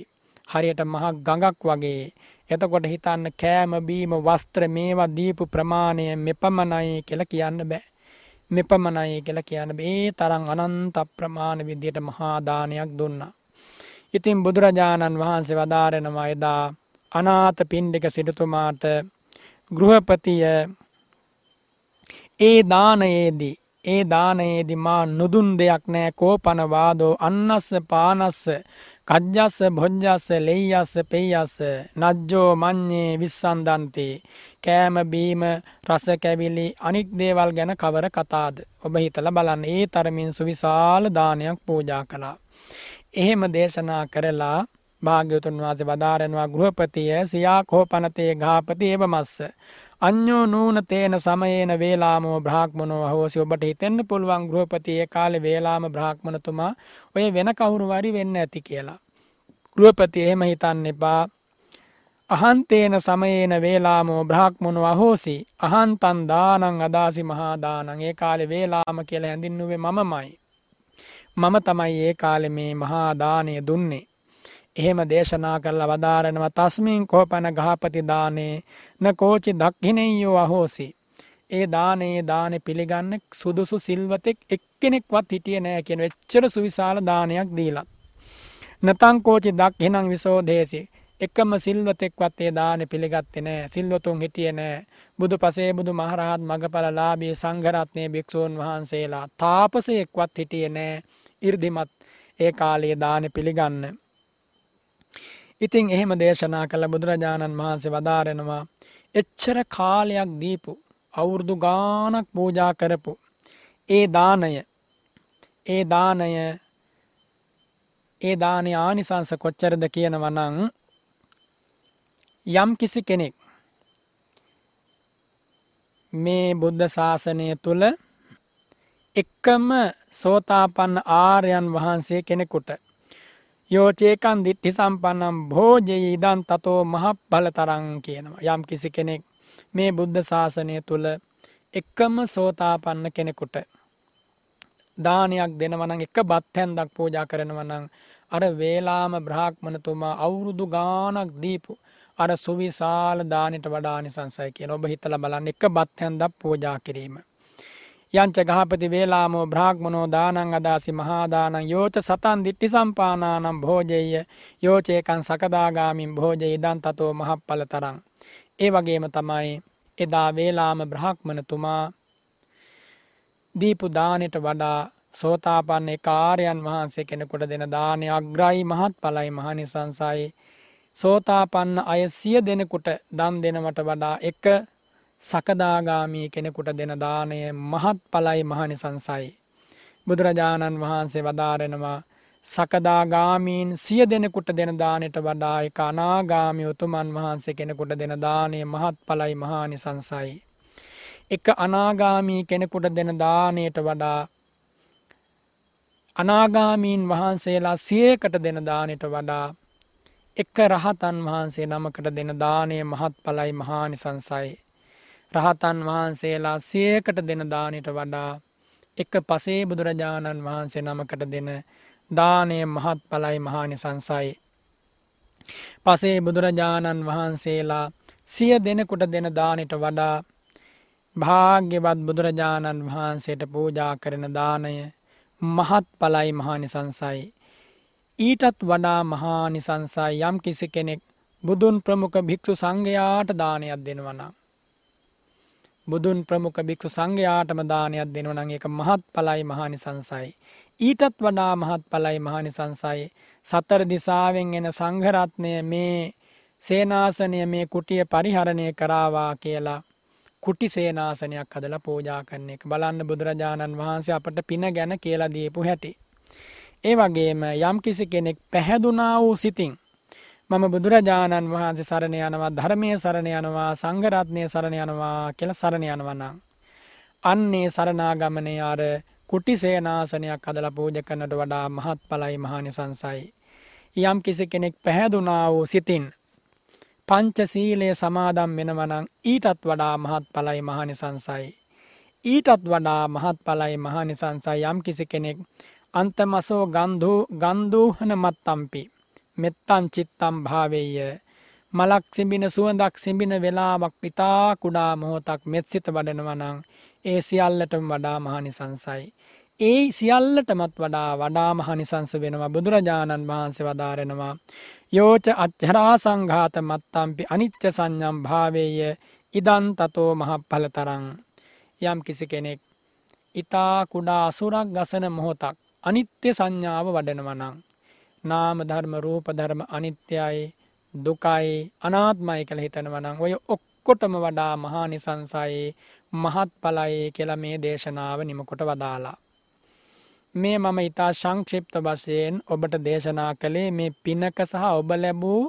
හරියට මහක් ගඟක් වගේ එතකොට හිතන්න කෑම බීම වස්ත්‍ර මේවා දීපු ප්‍රමාණය මෙපමණයි කියල කියන්න බෑ. මෙපමණයි කියලා කියන ඒ තරං අනන්ත ප්‍රමාණ විදියට මහාදානයක් දුන්නා. ඉතින් බුදුරජාණන් වහන්සේ වදාරෙනවා එදා අනාත පින්ඩික සිටතුමාට ගෘහපතිය ඒ දානයේදී ඒ දානයේදි මා නුදුන් දෙයක් නෑ කෝපනවාදෝ අන්නස්ස පානස්ස කජ්ජස්ස බොජ්ජස්ස ලෙයියස්ස පෙයියස්ස නජ්ජෝ මං්ඥේ විස්සන්දන්තේ කෑම බීම රස කැවිලි අනික් දේවල් ගැන කවර කතාද ඔබ හිතල බලන්න ඒ තරමින් සුවිශාල දානයක් පූජා කළා. එහෙම දේශනා කරලා භාග්‍යතුන් වහස වදාරෙනවා ගෘහපතිය සියා කෝපනතේ ගාපති ඒව මස්ස. අඥෝ නූන තේන සමයේන වේලාමෝ බ්‍රහ්මණෝ හෝසි ඔබට හිතෙන්න පුළුවන් ගෘහපති ඒ කාලේ වේලාම බ්‍රහ්මණතුමා ඔය වෙන කවුරු වරි වෙන්න ඇති කියලා. ගෘහපති එහෙම හිතන්න එපා. අහන්තේන සමයේන වේලාමෝ බ්‍රහ්මණෝ අහෝසි අහන්තන් දානං අදාසි මහා දානං ඒ කාලේ වේලාම කියලා හැඳින්නුවේ මමමයි. මම තමයි ඒ කාලේ මේ මහා දානය දුන්නේ. එහෙම දේශනා කරලා වදාරනවා තස්මින් කෝපන ගහපති දානේ න කෝචි දක්හිනෙයෝ අහෝසි. ඒ දානේ දානෙ පිළිගන්න සුදුසු සිල්වතෙක් එක්කෙනෙක්වත් හිටිය නෑ කියෙන එච්චර සුවිශාල දානයක් දීලත්. නතං කෝචි දක් හෙනං විසෝදේසි එකම සිල්වතෙක්වත් ඒ දාන පිළිගත්තේ නෑ සිල්වතුන් හිටිය නෑ බුදු පසේ බුදු මහරහත් මගපලලාබී සංඝරත්නය භික්‍ෂූන් වහන්සේලා තාපසයෙක්වත් හිටිය නෑ ඉර්දිමත් ඒ කාලයේ දාන පිළිගන්න. ඉතින් එහෙම දේශනා කළ බුදුරජාණන් වහන්සේ වදාරෙනවා එච්චර කාලයක් දීපු අවුරුදු ගානක් පූජා කරපු ඒ දානය ඒ දානය ඒ දානය ආනිසංස කොච්චරද කියනවනං යම් කිසි කෙනෙක් මේ බුද්ධ ශාසනය තුළ එක්කම සෝතාපන්න ආර්යන් වහන්සේ කෙනෙකුට යෝචේකන් දිට්ටි සම්පන්නම් භෝජයේ ඉදන් තතෝ මහක් බල තරං කියනවා යම් කිසි කෙනෙක් මේ බුද්ධ ශාසනය තුළ එක්කම සෝතාපන්න කෙනෙකුට දානයක් දෙනවනං එක බත්හැන්දක් පූජා කරනවනං අර වේලාම බ්‍රහ්මණතුමා අවුරුදු ගානක් දීපු අර සුවිශාල දානට වඩානි සංසය කිය ඔබ හිතල බලන්න එක බත්හැන්දක් පූජා කිරීම. යංච ගහපති වේලාමෝ බ්‍රාහ්මනෝ දානං අදාසි මහාදානං යෝච සතන් දිට්ටි සම්පානානම් භෝජෙය යෝචේකන් සකදාගාමින් භෝජය ඉදන් තතෝ මහප්පල තරං. ඒ වගේම තමයි එදා වේලාම බ්‍රහ්මණතුමා දීපු දානයට වඩා සෝතාපන්න කාරයන් වහන්සේ කෙනෙකුට දෙන දානය අග්‍රයි මහත් පලයි මහනිසංසයි සෝතාපන්න අය සිය දෙනෙකුට දන් දෙනවට වඩා එක සකදාගාමී කෙනෙකුට දෙන දානය මහත් පලයි මහනිසංසයි. බුදුරජාණන් වහන්සේ වදාරෙනවා සකදාගාමීන් සිය දෙනෙකුට දෙන දානයට වඩා එක අනාගාමි උතුමන් වහන්සේ කෙනෙකුට දෙන දානය මහත් පලයි මහානිසංසයි. එක අනාගාමී කෙනෙකුට දෙන දානයට වඩා අනාගාමීන් වහන්සේලා සියකට දෙන දානයට වඩා එක රහතන් වහන්සේ නමකට දෙන දානය මහත් පලයි මහානිසංසයි. රහතන් වහන්සේලා සියකට දෙන දානයට වඩා එක පසේ බුදුරජාණන් වහන්සේ නමකට දෙන දානය මහත් පලයි මහානිසංසයි. පසේ බුදුරජාණන් වහන්සේලා සිය දෙනෙකුට දෙන දානට වඩා භාග්‍යවත් බුදුරජාණන් වහන්සේට පූජා කරන දානය මහත් පලයි මහානිසංසයි. ඊටත් වඩා මහානිසංසයි යම් කිසි කෙනෙක් බුදුන් ප්‍රමුඛ භික්ෂු සංඝයාට දානයක් දෙනවනම්. බුදුන් ප්‍රමුඛ භික්ෂු සංඝයාටම දානයක් දෙනවනම් ඒක මහත් පලයි මහානිසංසයි. ඊටත් වඩා මහත් පලයි මහානිසංසයි සතර දිසාවෙන් එන සංඝරත්නය මේ සේනාසනය මේ කුටිය පරිහරණය කරාවා කියලා කුටි සේනාසනයක් හදල පූජා කරන එක බලන්න බුදුරජාණන් වහන්සේ අපට පින ගැන කියලා දීපු හැටි. ඒ වගේම යම් කිසි කෙනෙක් පැහැදුනා වූ සිතින් මම බුදුරජාණන් වහන්සේ සරණ යනවා ධර්මය සරණ යනවා සංගරත්නය සරණ යනවා කියල සරණ යනවනම්. අන්නේ සරනාගමනය අර කුටි සේනාසනයක් අදල පූජ කනට වඩා මහත් පලයි මහනිසංසයි. යම් කිසි කෙනෙක් පැහැදුනා වූ සිතින් පංචසීලය සමාදම් වෙනවනං ඊටත් වඩා මහත් පලයි මහනිසංසයි. ඊටත් වඩා මහත් පලයි මහනිසංසයි යම් කිසි කෙනෙක් අන්තමසෝ ගන්ධූ ගන්දූහන මත්තම්පි මෙත්තන් චිත්තම් භාවෙය මලක් සිඹින සුවඳක් සිඹින වෙලාවක් පිතා කුඩා මොහොතක් මෙත්සිත වඩනවනං ඒ සියල්ලටම වඩා මහනිසංසයි. ඒ සියල්ලටමත් වඩා වඩා මහනිසංස වෙනවා බුදුරජාණන් වහන්සේ වදාරෙනවා. යෝච අච්චරා සංඝාත මත්තම්පි අනිත්‍ය සංඥම් භාවේය ඉදන් තතෝ මහප්ඵල තරං. යම් කිසි කෙනෙක් ඉතා කුඩා අසුරක් ගසන මොහොතක් අනිත්‍ය සංඥාව වඩනවනං. නාම ධර්ම රූප ධර්ම අනිත්‍යයි දුකයි අනාත්මයි කළ හිතනවනං ඔය ඔක්කොටම වඩා මහානිසංසයි මහත් පලයි කියලා මේ දේශනාව නිමකොට වදාලා. මේ මම ඉතා සංක්ෂිප්ත වශයෙන් ඔබට දේශනා කළේ මේ පිනක සහ ඔබ ලැබූ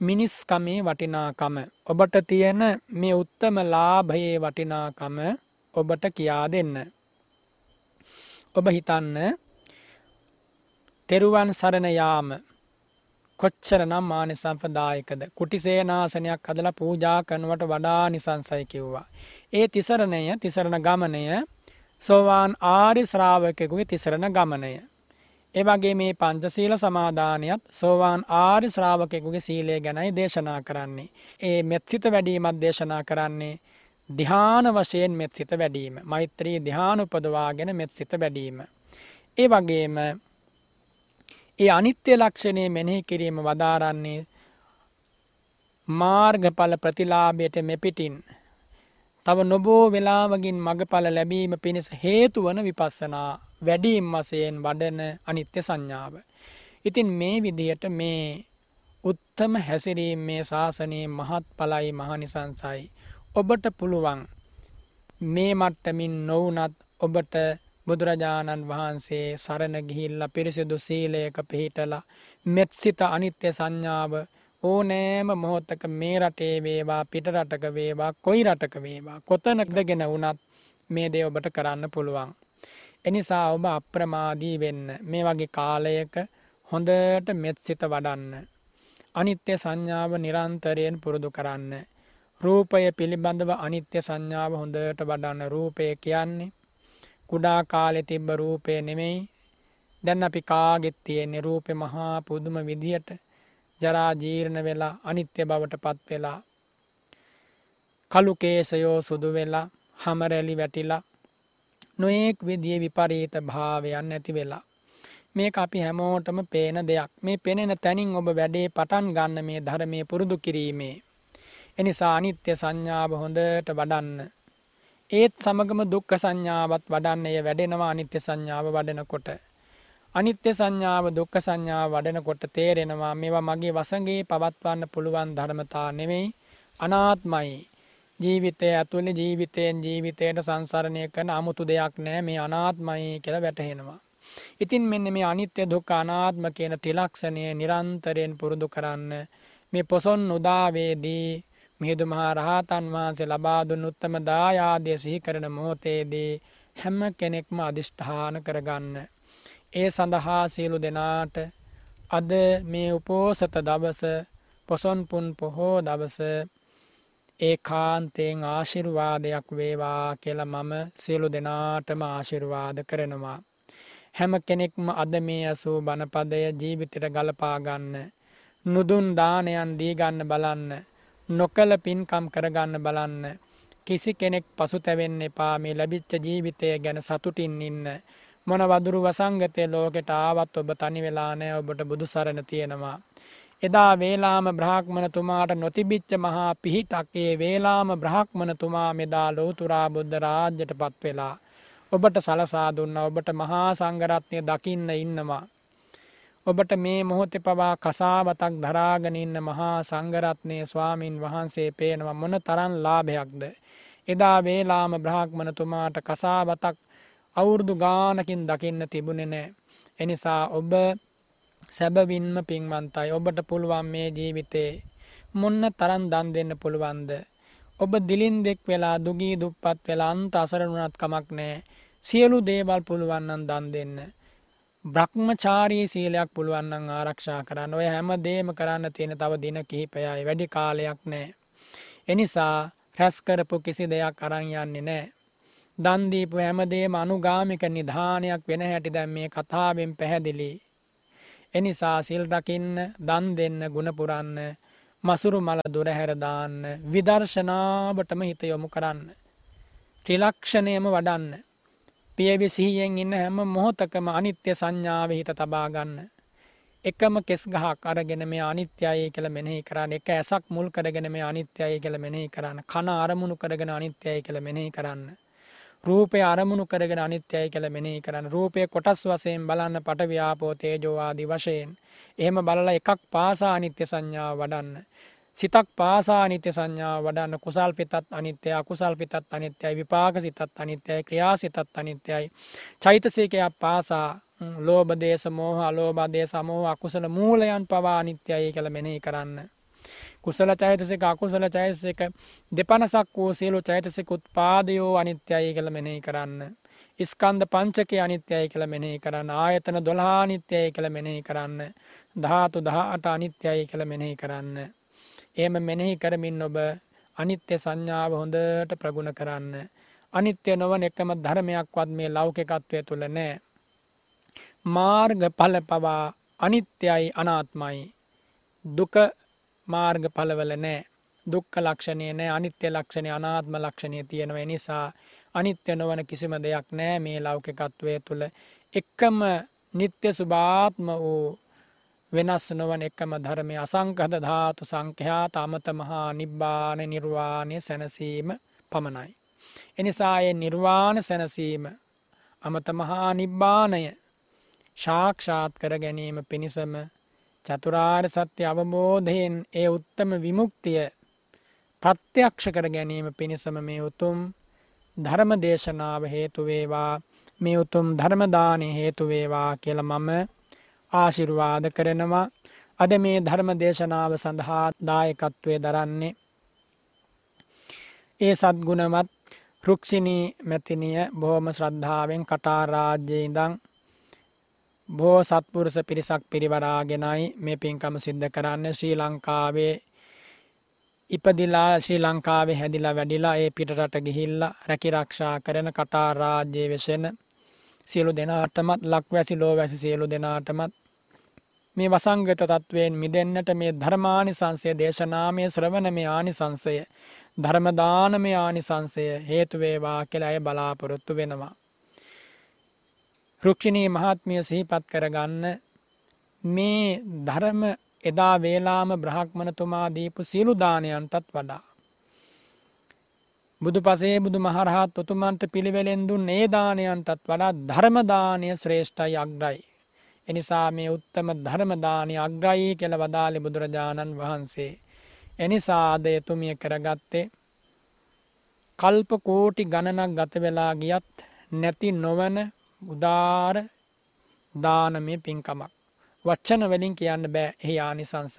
මිනිස්කමේ වටිනාකම. ඔබට තියෙන මේ උත්තම ලාභයේ වටිනාකම ඔබට කියා දෙන්න. ඔබ හිතන්න තෙරුවන් සරණ යාම කොච්චර නම් මානිසම්පදායකද කුටිසේනාසනයක් හදලා පූජා කරනවට වඩා නිසංසයි කිව්වා. ඒ තිසරණය තිසරණ ගමනය සෝවාන් ආරි ශ්‍රාවකෙකුගේ තිසරණ ගමනය. එවගේ මේ පංචසීල සමාධානයත් සෝවාන් ආරි ශ්‍රාවකෙකුගේ සීලය ගැනයි දේශනා කරන්නේ. ඒ මෙත්සිත වැඩීමත් දේශනා කරන්නේ දිහාන වශයෙන් මෙත්සිත වැඩීම මෛත්‍රී දිහාන උපදවාගෙන මෙත්සිත වැඩීම. ඒ වගේම ඒ අනිත්‍ය ලක්ෂණය මෙනෙහි කිරීම වදාරන්නේ මාර්ගඵල ප්‍රතිලාභයට මෙපිටින් තව නොබෝ වෙලාවගින් මගඵල ලැබීම පිණිස හේතු වන විපස්සනා වැඩීම් වසයෙන් වඩන අනිත්‍ය සංඥාව. ඉතින් මේ විදියට මේ උත්තම හැසිරීම් මේ ශාසනයේ මහත් පලයි මහනිසංසයි. ඔබට පුළුවන් මේ මට්ටමින් නොවනත් ඔබට බුදුරජාණන් වහන්සේ සරණ ගිහිල්ල පිරිසිදු සීලයක පිහිටලා මෙත්සිත අනිත්‍ය සංඥාව ඕනෑම මොහොත්තක මේ රටේ වේවා පිට රටක වේවා කොයි රටක වේවා කොතනකදගෙන වනත් මේ දේ ඔබට කරන්න පුළුවන්. එනිසා ඔබ අප්‍රමාදී වෙන්න මේ වගේ කාලයක හොඳට මෙත්සිත වඩන්න. අනිත්‍ය සංඥාව නිරන්තරයෙන් පුරුදු කරන්න. රූපය පිළිබඳව අනිත්‍ය සංඥාව හොඳට වඩන්න රූපය කියන්නේ කුඩා කාලෙ තිබ්බ රූපය නෙමෙයි දැන් අපි කාගෙත් තියෙන්නේ රූපෙ මහා පුදුම විදියට ජරා ජීර්ණ වෙලා අනිත්‍ය බවට පත් වෙලා කළු කේසයෝ සුදු වෙලා හමරැලි වැටිලා නොයෙක් විදිය විපරීත භාවයන් ඇති වෙලා. මේ අපි හැමෝටම පේන දෙයක් මේ පෙනෙන තැනින් ඔබ වැඩේ පටන් ගන්න මේ ධර්මය පුරුදු කිරීමේ. එනිසා අනිත්‍ය සංඥාව හොඳට වඩන්න. ඒත් සමගම දුක්ඛ සංඥාවත් වඩන්න එය වැඩෙනවා අනිත්‍ය සංඥාව වඩනකොට. අනිත්‍ය සංඥාව දුක්ඛ සංඥාව වඩනකොට තේරෙනවා මේවා මගේ වසඟේ පවත්වන්න පුළුවන් ධර්මතා නෙමෙයි අනාත්මයි. ජීවිතය ඇතුළේ ජීවිතයෙන් ජීවිතයට සංසරණය කරන 아무තු දෙයක් නෑ මේ අනාත්මයි කියලා වැටහෙනවා. ඉතින් මෙන්න මේ අනිත්‍ය දුක්ඛ අනාත්ම කියන ත්‍රිලක්ෂණය නිරන්තරයෙන් පුරුදු කරන්න මේ පොසොන් උදාවේදී මිහිඳු මහ රහතන් වහන්සේ ලබා දුන් උත්තම දායාදය සිහි කරන මොහොතේදී හැම කෙනෙක්ම අදිෂ්ඨාන කරගන්න. ඒ සඳහා සියලු දෙනාට අද මේ උපෝසත දවස පොසොන් පුන් පොහෝ දවස ඒකාන්තයෙන් ආශිර්වාදයක් වේවා කියලා මම සියලු දෙනාටම ආශිර්වාද කරනවා. හැම කෙනෙක්ම අද මේ ඇසූ බණපදය ජීවිතයට ගලපා ගන්න. නුදුන් දානයන් දී ගන්න බලන්න. නොකල පින්කම් කරගන්න බලන්න. කිසි කෙනෙක් පසුතැවෙන්න එපා මේ ලැබිච්ච ජීවිතය ගැන සතුටින් ඉන්න. මොන වදුරු වසංගතය ලෝකෙට ආවත් ඔබ තනි වෙලා නෑ ඔබට බුදු සරණ තියෙනවා. එදා වේලාම බ්‍රහ්මණතුමාට නොතිබිච්ච මහා පිහිටක්යේ වේලාම බ්‍රහ්මණතුමා මෙදා ලෝතුරා බුද්ධ රාජ්‍යයට පත් වෙලා. ඔබට සලසා දුන්න ඔබට මහා සංගරත්නය දකින්න ඉන්නවා. ඔබට මේ මොහොතේ පවා කසාවතක් දරාගෙන ඉන්න මහා සංගරත්නය ස්වාමින් වහන්සේ පේනවා මොන තරම් ලාභයක්ද. එදා වේලාම බ්‍රහ්මණතුමාට කසාවතක් අවුරුදු ගානකින් දකින්න තිබුණෙ නෑ. එනිසා ඔබ සැබවින්ම පින්වන්තයි ඔබට පුළුවන් මේ ජීවිතේ මොන්න තරන් දන් දෙන්න පුළුවන්ද. ඔබ දිලින් දෙක් වෙලා දුගී දුප්පත් වෙලා අන්ත අසරණුනත් කමක් නෑ සියලු දේවල් පුළුවන්නන් දන් දෙන්න. බ්‍රහ්මචාරී සීලයක් පුළුවන්නන් ආරක්ෂා කරන්න ඔය හැම දේම කරන්න තියෙන තව දින කිහිපයයි වැඩි කාලයක් නෑ. එනිසා රැස්කරපු කිසි දෙයක් අරං යන්නේ නෑ. දන්දීපු හැමදේම අනුගාමික නිධානයක් වෙන හැටි දැම් මේ කතාවෙන් පැහැදිලි. එනිසා සිල් රකින්න දන් දෙන්න ගුණපුරන්න මසුරු මල දුරහැරදාන්න විදර්ශනාවටම හිත යොමු කරන්න. ත්‍රිලක්ෂණයම වඩන්න. පියවි සිහියෙන් ඉන්න හැම මොහොතකම අනිත්‍ය සංඥාව හිත තබාගන්න. එකම කෙස් ගහක් අරගෙන මේ අනිත්‍යයි කළ මෙනෙහි කරන්න එක ඇසක් මුල් කරගෙන මේ අනිත්‍යයි කළ මෙනෙහි කරන්න කන අරමුණු කරගෙන අනිත්‍යයි කළ මෙනෙහි කරන්න. රූපය අරමුණු කරගෙන අනිත්‍යයි කළ මෙනෙහි කරන්න රූපය කොටස් වසයෙන් බලන්න පටව්‍යාපෝ තේජෝවාදි වශයෙන්. එහෙම බලල එකක් පාසා අනිත්‍ය සංඥාව වඩන්න. සිතක් පාසා අනිත්‍ය සංඥාව වඩන්න කුසල් පිතත් අනිත්‍යය අකුසල් පිතත් අනිත්‍යයි විපාක සිතත් අනිත්‍යයි ක්‍රියා සිතත් අනිත්‍යයි. චෛතසයකයක් පාසා ලෝබදේශ මෝහ අලෝබදේ සමෝහ අකුසල මූලයන් පවා අනිත්‍යයි කළ මෙනෙහි කරන්න. කුසල චෛතසික අකුසල චෛතසික දෙපනසක් වූ සියලු චෛතසික උත්පාදයෝ අනිත්‍යයි කළ මෙනෙහි කරන්න. ස්කන්ධ පංචකය අනිත්‍යයි කළ මෙනෙහි කරන්න ආයතන දොළහානිත්‍යයි කළ මෙනෙහි කරන්න. ධාතු දහට අනිත්‍යයි කළ මෙනෙහි කරන්න. එම මෙනෙහි කරමින් ඔබ අනිත්‍ය සංඥාව හොඳට ප්‍රගුණ කරන්න. අනිත්‍ය නොවන එකම ධර්මයක්වත් මේ ලෞකිකත්වය තුළ නෑ. මාර්ග පල පවා අනිත්‍යයි අනාත්මයි. දුක මාර්ග පලවල නෑ දුක්ක ලක්ෂණය නෑ අනිත්‍ය ලක්ෂණය අනාත්ම ලක්ෂණය තියෙනව නිසා අනිත්‍ය නොවන කිසිම දෙයක් නෑ මේ ලෞකිකත්වය තුළ එක්කම නිත්‍ය සුභාත්ම වූ වෙනස් නොවන එකම ධර්මය අසංකද ධාතු සංඛ්‍යාත අමත මහා නිබ්බාන නිර්වාණය සැනසීම පමණයි. එනිසාය නිර්වාණ සැනසීම අමත මහා නිබ්බානය ශාක්ෂාත් කර ගැනීම පිණිසම චතුරාර් සත්‍ය අවබෝධයෙන් ඒ උත්තම විමුක්තිය ප්‍රත්‍යක්ෂ කර ගැනීම පිණිසම මේ උතුම් ධර්ම දේශනාව හේතුවේවා මේ උතුම් ධර්මදානය හේතුවේවා කියල මම ආශිර්වාද කරනවා. අද මේ ධර්ම දේශනාව සඳහා දායකත්වය දරන්නේ ඒ සත්ගුණවත් රුක්ෂිණී මැතිනිය බොහොම ශ්‍රද්ධාවෙන් කටාරාජ්‍යය ඉඳං බෝ සත්පුරුස පිරිසක් පිරිවරාගෙනයි මේ පින්කම සිද්ධ කරන්න. ශ්‍රී ලංකාවේ ඉපදිලා ශ්‍රී ලංකාවේ හැදිලා වැඩිලා ඒ පිටරට ගිහිල්ල රැකිරක්ෂා කරන කටාරාජ්‍යය වෙසෙන සියලු දෙනාටමත් ලක්වැසි ලෝ වැසි සියලු දෙනාටමත් මේ වසංගත තත්ත්වයෙන් මිදෙන්න්නට මේ ධර්මානි සංසය දේශනාමය ශ්‍රවණ මේ ආනිසංසය ධර්මදානමය ආනිසංසය හේතුවේවා කෙළ අය බලාපොරොත්තු වෙනවා. රුක්ෂිණී මහත්මිය සිහිපත් කරගන්න මේ ධර්ම එදා වේලාම බ්‍රහක්මනතුමා දීපු සියලු දානයන්ටත් වඩා. බුදු පසේ බුදු මහරහත් ඔතුමන්ට පිළිවෙලෙන් දුන් ඒ දානයන්ටත් වඩා ධර්මදානය ශ්‍රේෂ්ඨයි අග්‍රයි. එනිසා මේ උත්තම ධර්මදානය අග්‍රයි කෙළ වදාලි බුදුරජාණන් වහන්සේ. එනිසා අද එතුමිය කරගත්තේ කල්ප කෝටි ගණනක් ගත වෙලා ගියත් නැති නොවන උදාර දානමය පින්කමක්. වච්චන වලින් කියන්න බෑ එහි ආනිසංස.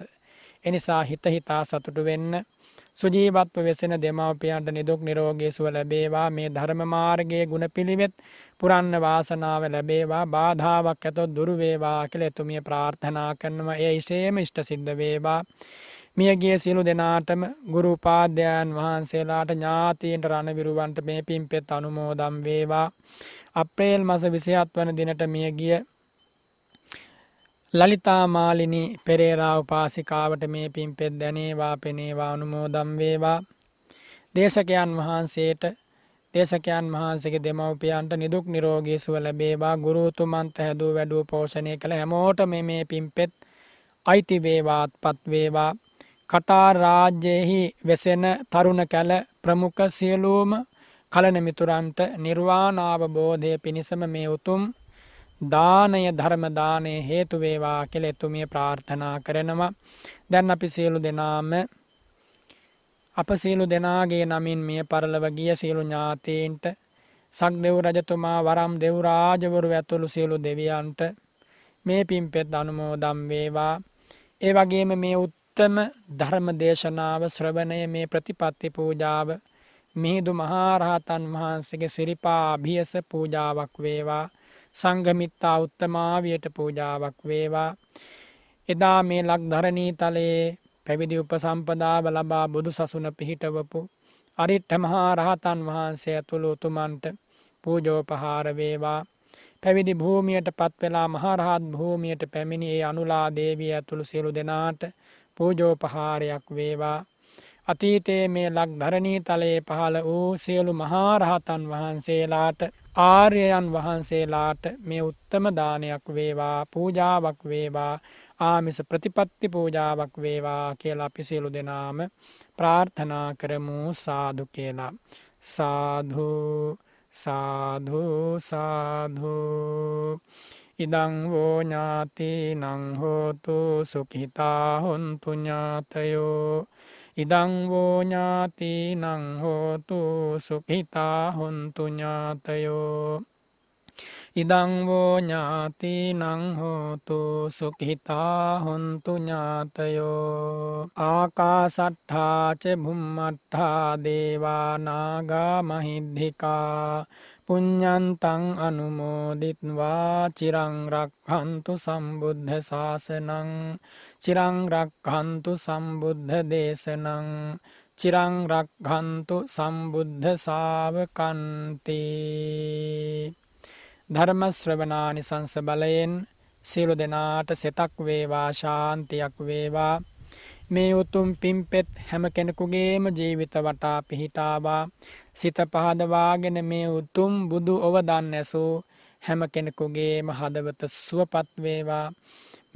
එනිසා හිත හිතා සතුටු වෙන්න සුජීවත්ව වෙසෙන දෙමවපියන්ට නිදුක් නිරෝගී සුව ලැබේවා. මේ ධර්ම මාර්ගයේ ගුණ පිළිවෙත් පුරන්න වාසනාව ලැබේවා. බාධාවක් ඇතොත් දුරු වේවා කියලා එතුමිය ප්‍රාර්ථනා කරනවා. ඒ ඉෂේම ඉෂ්ට සිද්ධ වේවා. මියගිය සියලු දෙනාටම ගුරු උපාධ්‍යයන් වහන්සේලාට ඥාතීන්ට රණවිරුවන්ට මේ පින්පෙත් අනුමෝදම් වේවා. අප්‍රේල් මස 27 වන දිනට මියගිය ලලිතා මාලිනී පෙරේරා උපාසිකාවට මේ පින්පෙත් දැනේවා පෙනේවා අනුමෝදම් වේවා. දේශකයන් වහන්සේට දේශකයන් වහන්සේගේ දෙමව්පියන්ට නිදුක් නිරෝගී සුව ලැබේවා. ගුරුතුමන්ට හැදූ වැඩූ පෝෂණය කළ හැමෝටම මේ පින්පෙත් අයිති වේවාත්පත් වේවා. කටාර් රාජ්‍යයෙහි වෙසෙන තරුණ කැල ප්‍රමුඛ සියලුම කලන මිතුරන්ට නිර්වාණාවබෝධය පිණිසම මේ උතුම් දානය ධර්මදානය හේතුවේවා කෙළෙත්තුමිය ප්‍රාර්ථනා කරනවා. දැන් අපි සියලු දෙනාම අප සියලු දෙනාගේ නමින් මිය පරලව ගිය සියලු ඥාතීන්ට සක් දෙව් රජතුමා වරම් දෙව්රාජවරු ඇතුළු සියලු දෙවියන්ට මේ පින්පෙත් අනුමෝදම් වේවා. ඒ වගේම මේ උත්තම ධර්ම දේශනාව ශ්‍රවණය මේ ප්‍රතිපත්ති පූජාව මිහිදු මහාරහතන් වහන්සේගේ සිරිපා අභියස පූජාවක් වේවා. සංගමිත්තා උත්තමාවියට පූජාවක් වේවා. එදා මේ ලක් ධරණී තලයේ පැවිදි උපසම්පදාව ලබා බුදු සසුන පිහිටවපු අරිට්ඨ මහා රහතන් වහන්සේ ඇතුළු උතුමන්ට පූජෝපහාර වේවා. පැවිදි භූමියට පත්වෙලා මහරහත් භූමියට පැමිණි ඒ අනුලා දේවිය ඇතුළු සියලු දෙනාට පූජෝපහාරයක් වේවා. අතීතයේ මේ ලක් ධරණී තලයේ පහළ වූ සියලු මහාරහතන් වහන්සේලාට ආර්යයන් වහන්සේලාට මේ උත්තම දානයක් වේවා පූජාවක් වේවා ආමිස ප්‍රතිපත්ති පූජාවක් වේවා කියලා අපි සියලු දෙනාම ප්‍රාර්ථනා කරමු. සාදු කියලා. සාධු සාධු සාධු ඉදං වෝ ඥාති නං හෝතු සුඛිතා හොන්තු ඥාතයෝ. ඉදං වෝ ඥාති නං හෝතු සුඛිතා හොන්තු ඥාතයෝ। ඉදං වෝ ඥාති නං හෝතු සුඛිතා හොන්තු ඥාතයෝ ආකාසට්ඨා ච භුම්මට්ඨා දේවා නාග මහිද්దికා පුඤ්ඤන්තං අනුමෝදිත්වා චිරං රක්ඛන්තු සම්බුද්ධ ශාසනං චිරං රක්ඛන්තු සම්බුද්ධ දේශනං චිරං රක්ඛන්තු සම්බුද්ධ ශාවකන්ති ධර්ම ශ්‍රවණානිසංස බලයෙන් සියලු දෙනාට සෙතක් වේවා ශාන්තියක් වේවා මේ උතුම් පිම්පෙත් හැම කෙනෙකුගේම ජීවිත වටා පිහිටාවා. සිත පහදවාගෙන මේ උතුම් බුදු ඔව දන්න ඇසූ හැම කෙනෙකුගේම හදවත සුවපත් වේවා.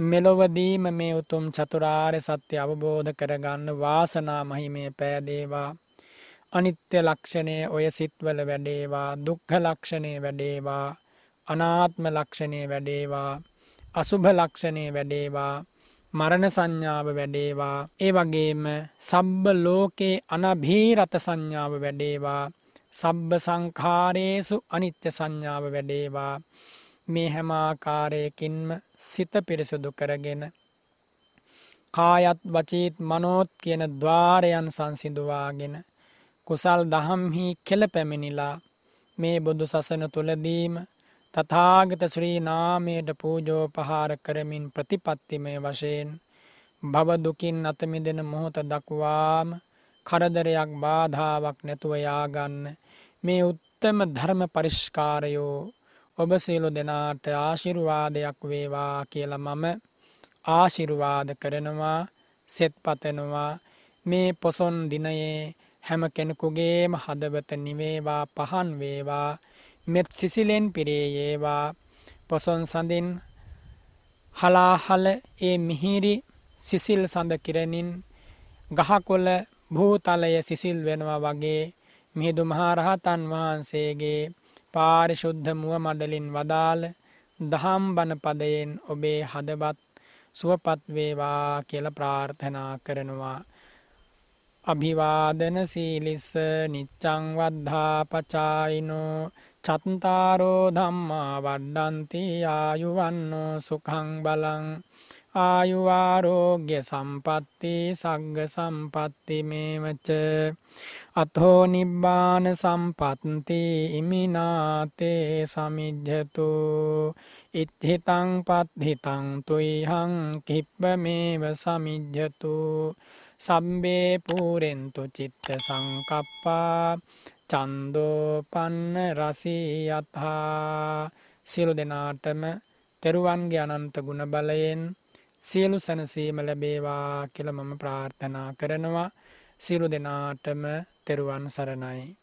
මෙලොවදීම මේ උතුම් චතුරාර්ය සත්‍ය අවබෝධ කරගන්න වාසනා මහිමේ පෑදේවා. අනිත්‍ය ලක්ෂණය ඔය සිත්වල වැඩේවා. දුක්ඛ ලක්ෂණය වැඩේවා. අනාත්ම ලක්ෂණය වැඩේවා. අසුභ ලක්ෂණය වැඩේවා. මරණ සංඥාව වැඩේවා. ඒ වගේම සබ්බ ලෝකේ අනභීරත සංඥාව වැඩේවා. සබ්බ සංඛාරේසු අනිත්‍ය සංඥාව වැඩේවා. මේ හැමාකාරයකින්ම සිත පිරිසුදු කරගෙන කායත් වචීත් මනෝත් කියන ద్వාරයන් සංසිඳුවාගෙන කුසල් දහම්හි කෙල පැමිණිලා මේ බුදු සසන තුලදීම තථාගත ශ්‍රී නාමයට පූජෝපහාර කරමින් ප්‍රතිපත්තිමය වශයෙන් භව දුකින් අත මිදෙන මොහොත දක්වාම කරදරයක් බාධාවක් නැතුව යාගන්න. මේ උත්තම ධර්ම පරිස්කාරයෝ ඔබ සියලු දෙනාට ආශිර්වාදයක් වේවා කියලා මම ආශිර්වාද කරනවා සෙත් පතනවා. මේ පොසොන් දිනයේ හැම කෙනෙකුගේම හදවත නිවේවා පහන් වේවා. මෙත් සිසිලෙන් පිරේයේවා. පොසොන් සඳින් හලාහල ඒ මිහිරි සිසිල් සඳ කිරණින් ගහකොල භූතලය සිසිල් වෙනවා වගේ මිහිදු මහරහතන් වහන්සේගේ පාරිශුද්ධ මුව මඩලින් වදාළ දහම් බණ පදයෙන් ඔබේ හදවත් සුවපත් වේවා කියලා ප්‍රාර්ථනා කරනවා. අභිවාදන සීලිස්ස නිච්චං වද්ධා පචායිනෝ චත්තාරෝ ධම්මා වඩ්ඩන්ති ආයුවන්නෝ සුඛං බලං ආයුවාරෝග්‍ය සම්පත්ති සග්ග සම්පත්ති මේවච අතෝ නිබ්බාන සම්පත්ති ඉමිනාතේ සමිජ්ජතු ඉත්හිතං පත්හිතං තුයිහං කිප්පමේව සමිජ්ජතු සම්බේ පූරෙන්තු චිත්ත සංකප්පා චන්දෝපන්න රසී අත්හා සියලු දෙනාටම තෙරුවන්ගේ අනන්ත ගුණ බලයෙන් සියලු සැනසීම ලැබේවා කියල මම ප්‍රාර්ථනා කරනවා. සියලු දෙනාටම තෙරුවන් සරණයි.